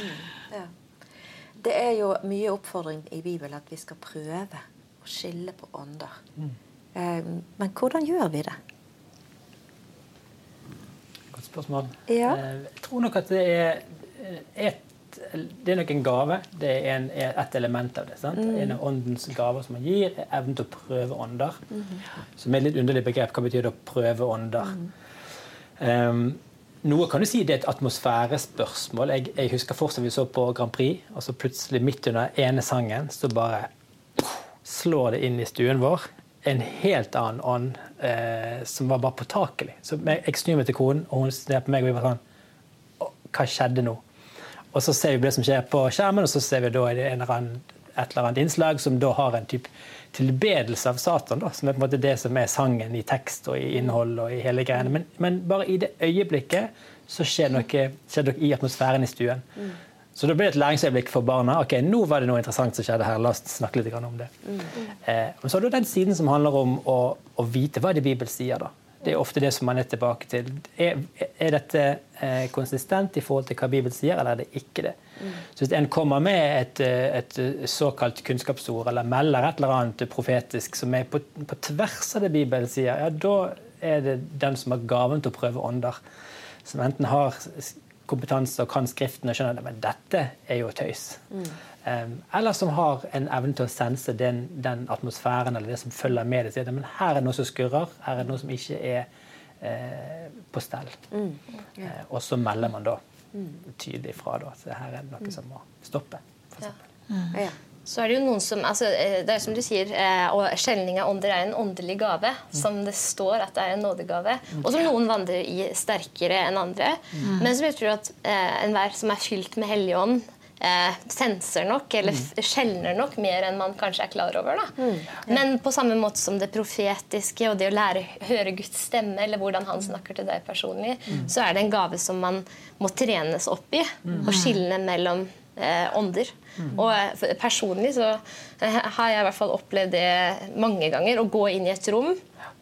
Det er jo mye oppfordring i Bibelen at vi skal prøve å skille på ånder. Mm. Eh, men hvordan gjør vi det? Godt spørsmål. Ja. Eh, jeg tror nok at det er eh, et det er nok en gave. Det er en, et element av det. Mm. En av åndens gaver som man gir, er evnen til å prøve ånder. Mm. Som er et litt underlig begrep. Hva betyr det å prøve ånder? Mm. Um, noe kan du si det er et atmosfærespørsmål. Jeg, jeg husker fortsatt vi så på Grand Prix, og så plutselig midt under ene sangen så bare slår det inn i stuen vår en helt annen ånd eh, som var bare påtakelig. Så jeg, jeg snur meg til konen, og hun ser på meg og vi var sånn Hva skjedde nå? Og så ser vi det som skjer på skjermen, og så ser vi da et eller annet innslag som da har en type tilbedelse av Satan, da, som er på en måte det som er sangen i tekst og i innhold. og i hele greiene. Men, men bare i det øyeblikket så skjer noe, skjer noe i atmosfæren i stuen. Mm. Så det et læringsøyeblikk for barna. ok, Nå var det noe interessant som skjedde her. La oss snakke litt om det. Mm. Eh, så har du den siden som handler om å, å vite hva det Bibelen sier. da. Det er ofte det som man er tilbake til. Er, er dette eh, konsistent i forhold til hva Bibelen sier, eller er det ikke det? Mm. Så Hvis en kommer med et, eh, et, såkalt kunnskapsord, eller melder et eller annet profetisk som er på, på tvers av det Bibelen sier, ja, da er det den som har gaven til å prøve ånder. Som enten har kompetanse og kan Skriften og skjønner at men dette er jo tøys. Mm. Um, eller som har en evne til å sense den, den, atmosfæren eller det som følger med det. Men her er det noe som skurrer, her er det noe som ikke er eh, på stell. Mm. Yeah. Eh, og så melder man da. Tydelig fra da, at her er det noe mm. som må stoppe. Ja. Mm. Ja. Så er det jo noen som altså, eh, det er som du sier, eh, og Skjelning av ånder er en åndelig gave. Mm. Som det står at det er en nådegave. Og som noen vandrer i sterkere enn andre. Men som jeg tror at eh, enhver som er fylt med Hellig ånd, eh, senser nok, eller mm. skjelner nok mer enn man kanskje er klar over. Mm. Men på samme måte som det profetiske og det å lære høre Guds stemme, eller hvordan han snakker til deg personlig, mm. så er det en gave som man må trenes opp i. Mm. Og skille mellom eh, ånder. Mm. Og eh, personlig så eh, har jeg i hvert fall opplevd det mange ganger. Å gå inn i et rom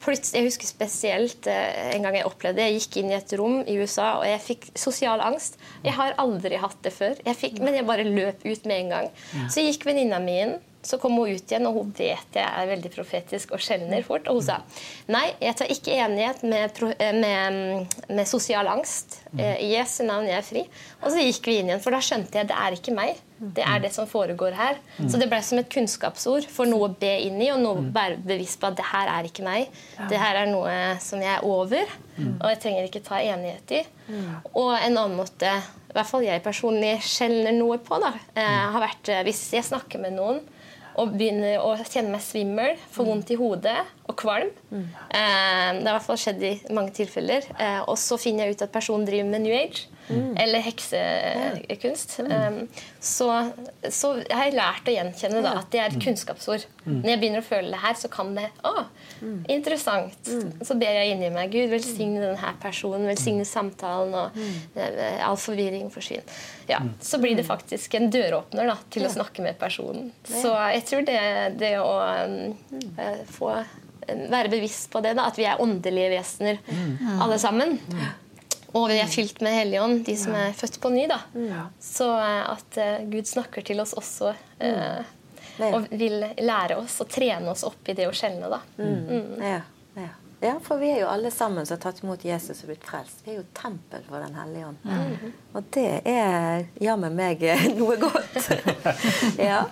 jeg husker spesielt eh, en gang jeg opplevde det. Jeg gikk inn i et rom i USA, og jeg fikk sosial angst. Jeg har aldri hatt det før, jeg fikk, men jeg bare løp ut med en gang. Så gikk venninna mi inn, Så kom hun ut igjen, og hun vet jeg er veldig profetisk og skjelner fort. Og hun sa nei, jeg tar ikke enighet med, eh, med, med sosial angst. Eh, I Jesu navn, jeg er fri. Og så gikk vi inn igjen, for da skjønte jeg det er ikke meg. Det er det som foregår her. Så det ble som et kunnskapsord for noe å be inn i, og noe å være bevisst på at det her er ikke meg. Det her er noe som jeg er over, og jeg trenger ikke ta enighet i. Og en annen måte i hvert fall jeg personlig skjelner noe på, da, eh, har vært hvis jeg snakker med noen og begynner å kjenne meg svimmel, får vondt i hodet og kvalm. Mm. Eh, det har i hvert fall skjedd i mange tilfeller. Eh, og så finner jeg ut at personen driver med New Age mm. eller heksekunst. Mm. Eh, så, så, jeg har lært å gjenkjenne da, at det er et kunnskapsord. Mm. Når jeg begynner å føle det her, så kan det Å, mm. interessant. Mm. Så ber jeg inni meg Gud, velsigne denne personen, velsigne samtalen, og eh, all forvirring forsvinner. Ja, så blir det faktisk en døråpner da, til å snakke med personen. Så jeg tror det, det å um, få være bevisst på det, da, at vi er åndelige vesener mm. alle sammen. Og vi er fylt med Helligånd, de som er født på ny. da. Så eh, at uh, Gud snakker til oss også. Uh, og vil lære oss og trene oss opp i det å skjelne. da. Mm. mm. Ja, ja. Ja, for vi er jo alle sammen som har tatt imot Jesus og blitt frelst. Vi er jo tempel for Den hellige ånd. Mm. Og det er jammen meg noe godt. [laughs] ja.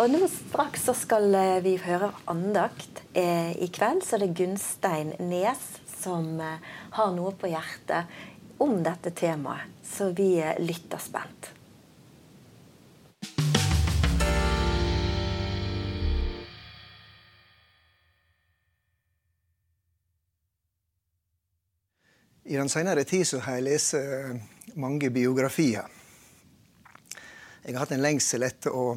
Og nå straks så skal eh, vi høre andakt. Eh, I kveld så er det Gunstein Nes som eh, har noe på hjertet om dette temaet. Så vi lytter spent. I den senere tid så har jeg lest eh, mange biografier. Jeg har hatt en lengsel etter å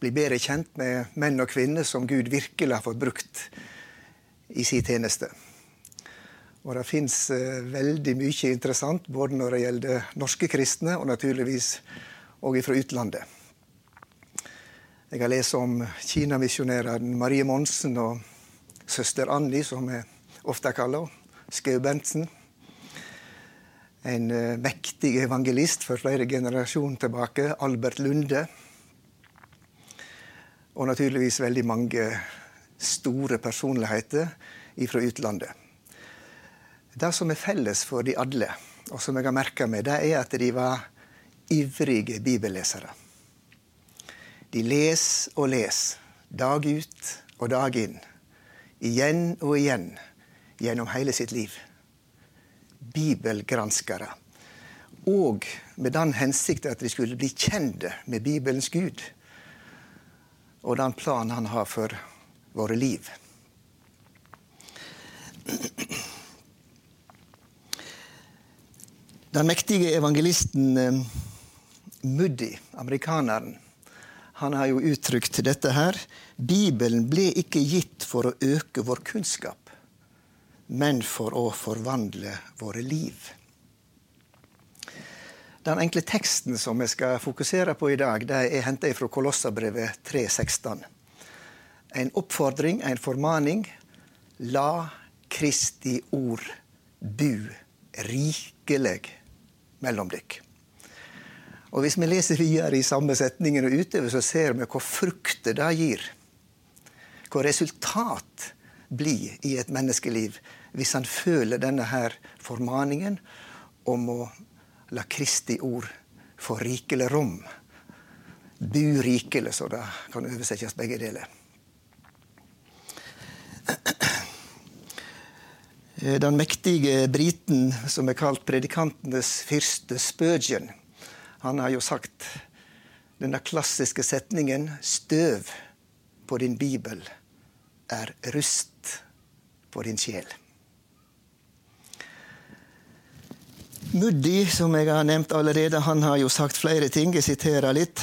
bli bedre kjent med menn og kvinner som Gud virkelig har fått brukt i sin tjeneste. Og det fins eh, veldig mye interessant både når det gjelder norske kristne, og naturligvis òg fra utlandet. Jeg har lest om kinamisjonæren Marie Monsen og søster Anni, som vi ofte kaller henne. Skau Bentsen en uh, mektig evangelist for flere generasjoner tilbake, Albert Lunde. Og naturligvis veldig mange store personligheter fra utlandet. Det som er felles for de alle, og som jeg har merka meg, det er at de var ivrige bibellesere. De les og les, dag ut og dag inn. Igjen og igjen gjennom hele sitt liv bibelgranskere. Og med den hensikt at de skulle bli kjent med Bibelens Gud og den planen han har for våre liv. Den mektige evangelisten eh, Muddy, amerikaneren, han har jo uttrykt dette her. Bibelen ble ikke gitt for å øke vår kunnskap men for å forvandle våre liv. Den enkle teksten som vi skal fokusere på i dag, det er henta fra Kolossabrevet 3,16. En oppfordring, en formaning. La Kristi ord bu rikelig mellom dykk. Og Hvis vi leser videre i samme setningen og utover, så ser vi hva frukter det gir. Hva resultat blir i et menneskeliv hvis han føler denne her formaningen om å la Kristi ord få rikelig rom. Bu rikelig, så det kan oversettes begge deler. Den mektige briten som er kalt predikantenes fyrste Spurgeon, han har jo sagt denne klassiske setningen 'Støv på din bibel er rust på din sjel'. Muddi, som jeg har nevnt allerede, han har jo sagt flere ting. Jeg siterer litt.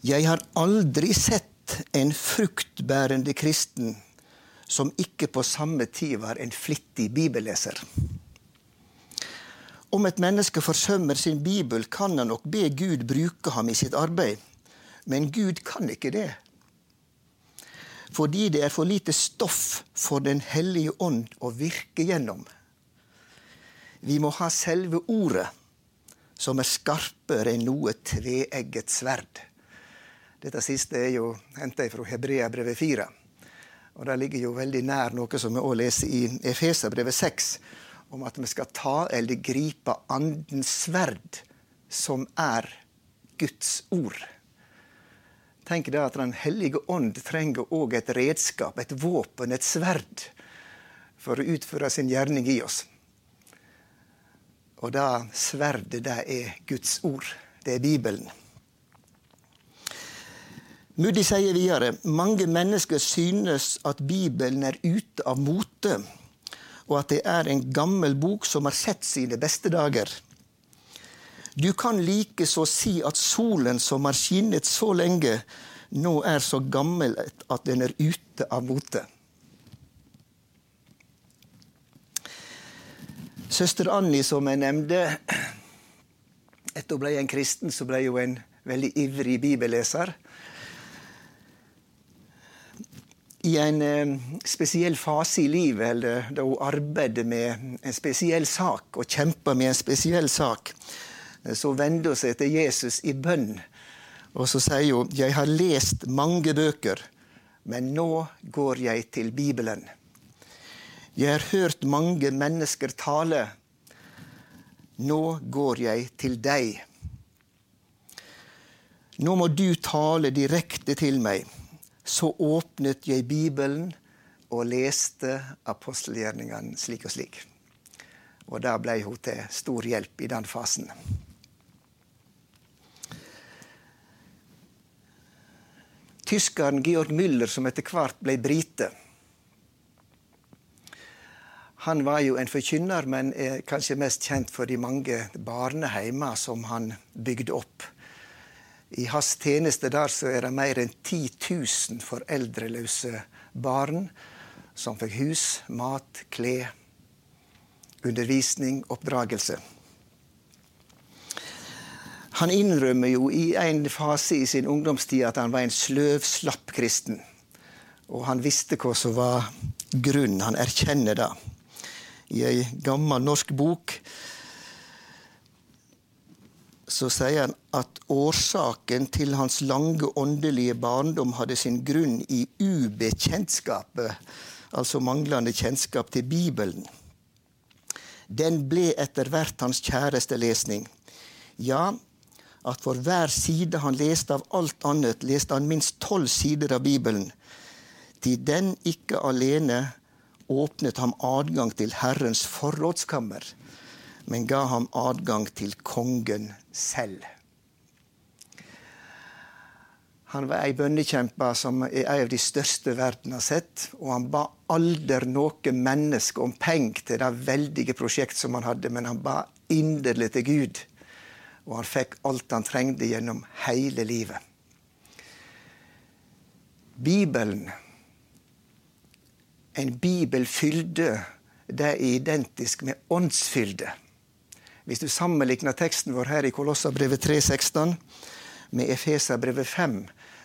Jeg har aldri sett en fruktbærende kristen som ikke på samme tid var en flittig bibelleser. Om et menneske forsømmer sin bibel, kan han nok be Gud bruke ham i sitt arbeid. Men Gud kan ikke det. Fordi det er for lite stoff for Den hellige ånd å virke gjennom. Vi må ha selve ordet, som er skarpere enn noe tveegget sverd. Dette siste er jo henta fra Hebreabrevet 4. Og Det ligger jo veldig nær noe som vi òg leser i Efeserbrevet 6, om at vi skal ta eller gripe andens sverd, som er Guds ord. Tenk deg at Den hellige ånd trenger òg et redskap, et våpen, et sverd, for å utføre sin gjerning i oss. Og det sverdet, det er Guds ord. Det er Bibelen. Moody sier videre mange mennesker synes at Bibelen er ute av mote, og at det er en gammel bok som har sett sine beste dager. Du kan like så si at solen som har skinnet så lenge, nå er så gammel at den er ute av mote. Søster Annie, som jeg nevnte, etter hun ble en kristen, så ble hun en veldig ivrig bibelleser. i en eh, spesiell fase i livet, eller da hun arbeider med en spesiell sak og kjemper med en spesiell sak, eh, så vender hun seg til Jesus i bønn. Og så sier hun, 'Jeg har lest mange bøker, men nå går jeg til Bibelen.' 'Jeg har hørt mange mennesker tale. Nå går jeg til deg.' 'Nå må du tale direkte til meg.' så åpnet jeg Bibelen og leste apostelgjerningene slik og slik. Og da ble hun til stor hjelp i den fasen. Tyskeren Georg Müller, som etter hvert ble brite, han var jo en forkynner, men er kanskje mest kjent for de mange barneheimer som han bygde opp. I hans tjeneste der så er det mer enn 10 000 foreldreløse barn som fikk hus, mat, klær, undervisning, oppdragelse. Han innrømmer jo i en fase i sin ungdomstid at han var en sløv, slapp kristen. Og han visste hva som var grunnen. Han erkjenner det. I ei gammel norsk bok så sier han at årsaken til hans lange åndelige barndom hadde sin grunn i ubekjentskapet, altså manglende kjennskap til Bibelen. Den ble etter hvert hans kjæreste lesning. Ja, at for hver side han leste av alt annet, leste han minst tolv sider av Bibelen. Til den ikke alene åpnet ham adgang til Herrens forrådskammer men ga ham adgang til kongen selv. Han var ei bønnekjempe som er en av de største verden har sett. Og han ba aldri noe menneske om penger til det veldige prosjekt som han hadde, men han ba inderlig til Gud. Og han fikk alt han trengte gjennom hele livet. Bibelen, en bibelfylde, det er identisk med åndsfylde. Hvis du sammenligner teksten vår her i Kolossabrevet 3,16 med Efeserbrevet 5,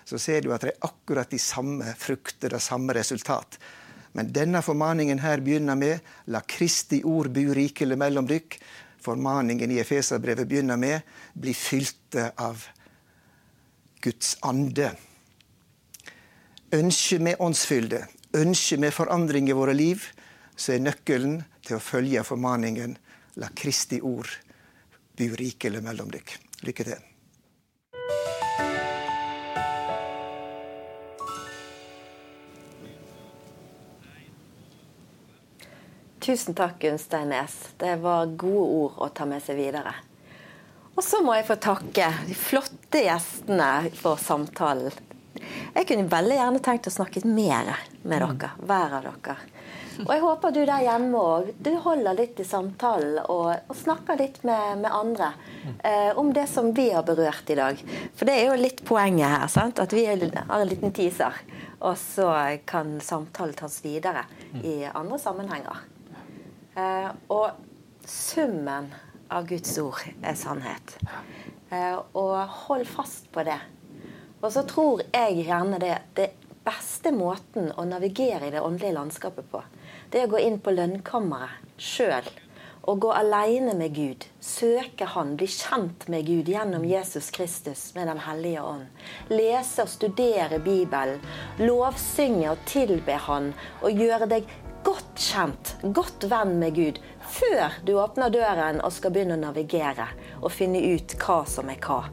så ser du at det er akkurat de samme frukter, det samme resultat. Men denne formaningen her begynner med 'La Kristi ord bu rikelig mellom dykk'. Formaningen i Efeserbrevet begynner med 'Bli fylte av Guds ande'. «Ønske med åndsfylde, ønsker med forandring i våre liv, så er nøkkelen til å følge formaningen La Kristi ord bu rikelig mellom dykk. Lykke til. Tusen takk, Gunstein Nes. Det var gode ord å ta med seg videre. Og så må jeg få takke de flotte gjestene for samtalen. Jeg kunne veldig gjerne tenkt å snakke mer med dere, hver av dere. Og jeg håper du der hjemme òg du holder litt i samtalen og, og snakker litt med, med andre eh, om det som vi har berørt i dag. For det er jo litt poenget her. Sant? At vi har en liten teaser. Og så kan samtalen tas videre i andre sammenhenger. Eh, og summen av Guds ord er sannhet. Eh, og hold fast på det. Og så tror jeg gjerne det, det beste måten å navigere i det åndelige landskapet på, det er å gå inn på lønnkammeret sjøl Og gå alene med Gud, søke Han, bli kjent med Gud gjennom Jesus Kristus med Den hellige ånd. Lese og studere Bibelen, lovsynge og tilbe Han, og gjøre deg godt kjent, godt venn med Gud, før du åpner døren og skal begynne å navigere og finne ut hva som er hva.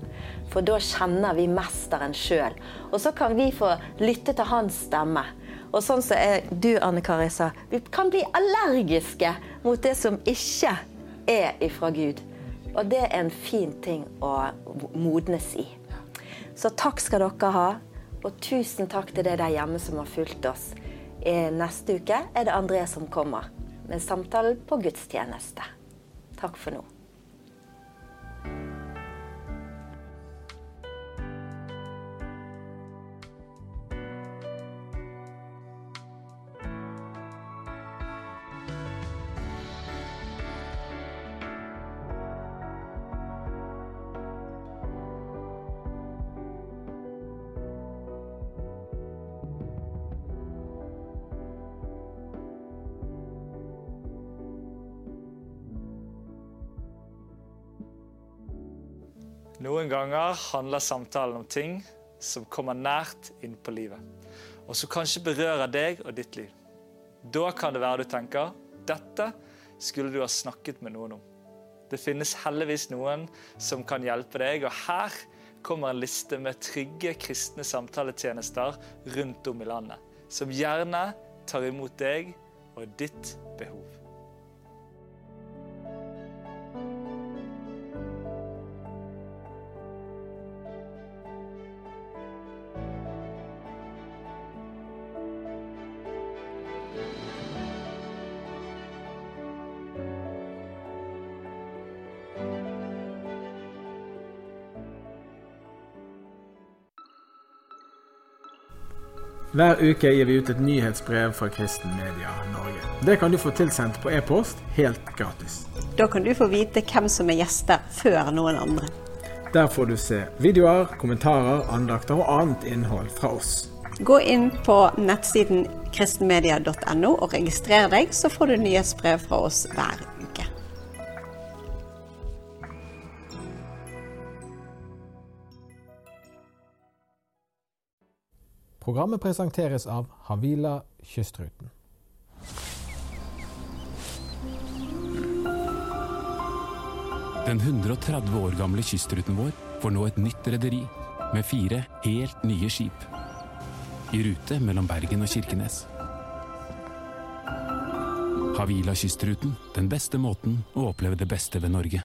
For da kjenner vi mesteren sjøl. Og så kan vi få lytte til hans stemme. Og sånn som er du, Anne Kari, sa, vi kan bli allergiske mot det som ikke er ifra Gud. Og det er en fin ting å modnes i. Så takk skal dere ha. Og tusen takk til deg der hjemme som har fulgt oss. Neste uke er det André som kommer med samtalen på gudstjeneste. Takk for nå. Noen ganger handler samtalen om ting som kommer nært inn på livet, og som kanskje berører deg og ditt liv. Da kan det være du tenker dette skulle du ha snakket med noen om. Det finnes heldigvis noen som kan hjelpe deg, og her kommer en liste med trygge kristne samtaletjenester rundt om i landet, som gjerne tar imot deg og ditt behov. Hver uke gir vi ut et nyhetsbrev fra Kristen Media Norge. Det kan du få tilsendt på e-post helt gratis. Da kan du få vite hvem som er gjester før noen andre. Der får du se videoer, kommentarer, andakter og annet innhold fra oss. Gå inn på nettsiden kristenmedia.no og registrer deg, så får du nyhetsbrev fra oss hver uke. Programmet presenteres av Havila Kystruten. Den 130 år gamle kystruten vår får nå et nytt rederi med fire helt nye skip. I rute mellom Bergen og Kirkenes. Havila Kystruten, den beste måten å oppleve det beste ved Norge.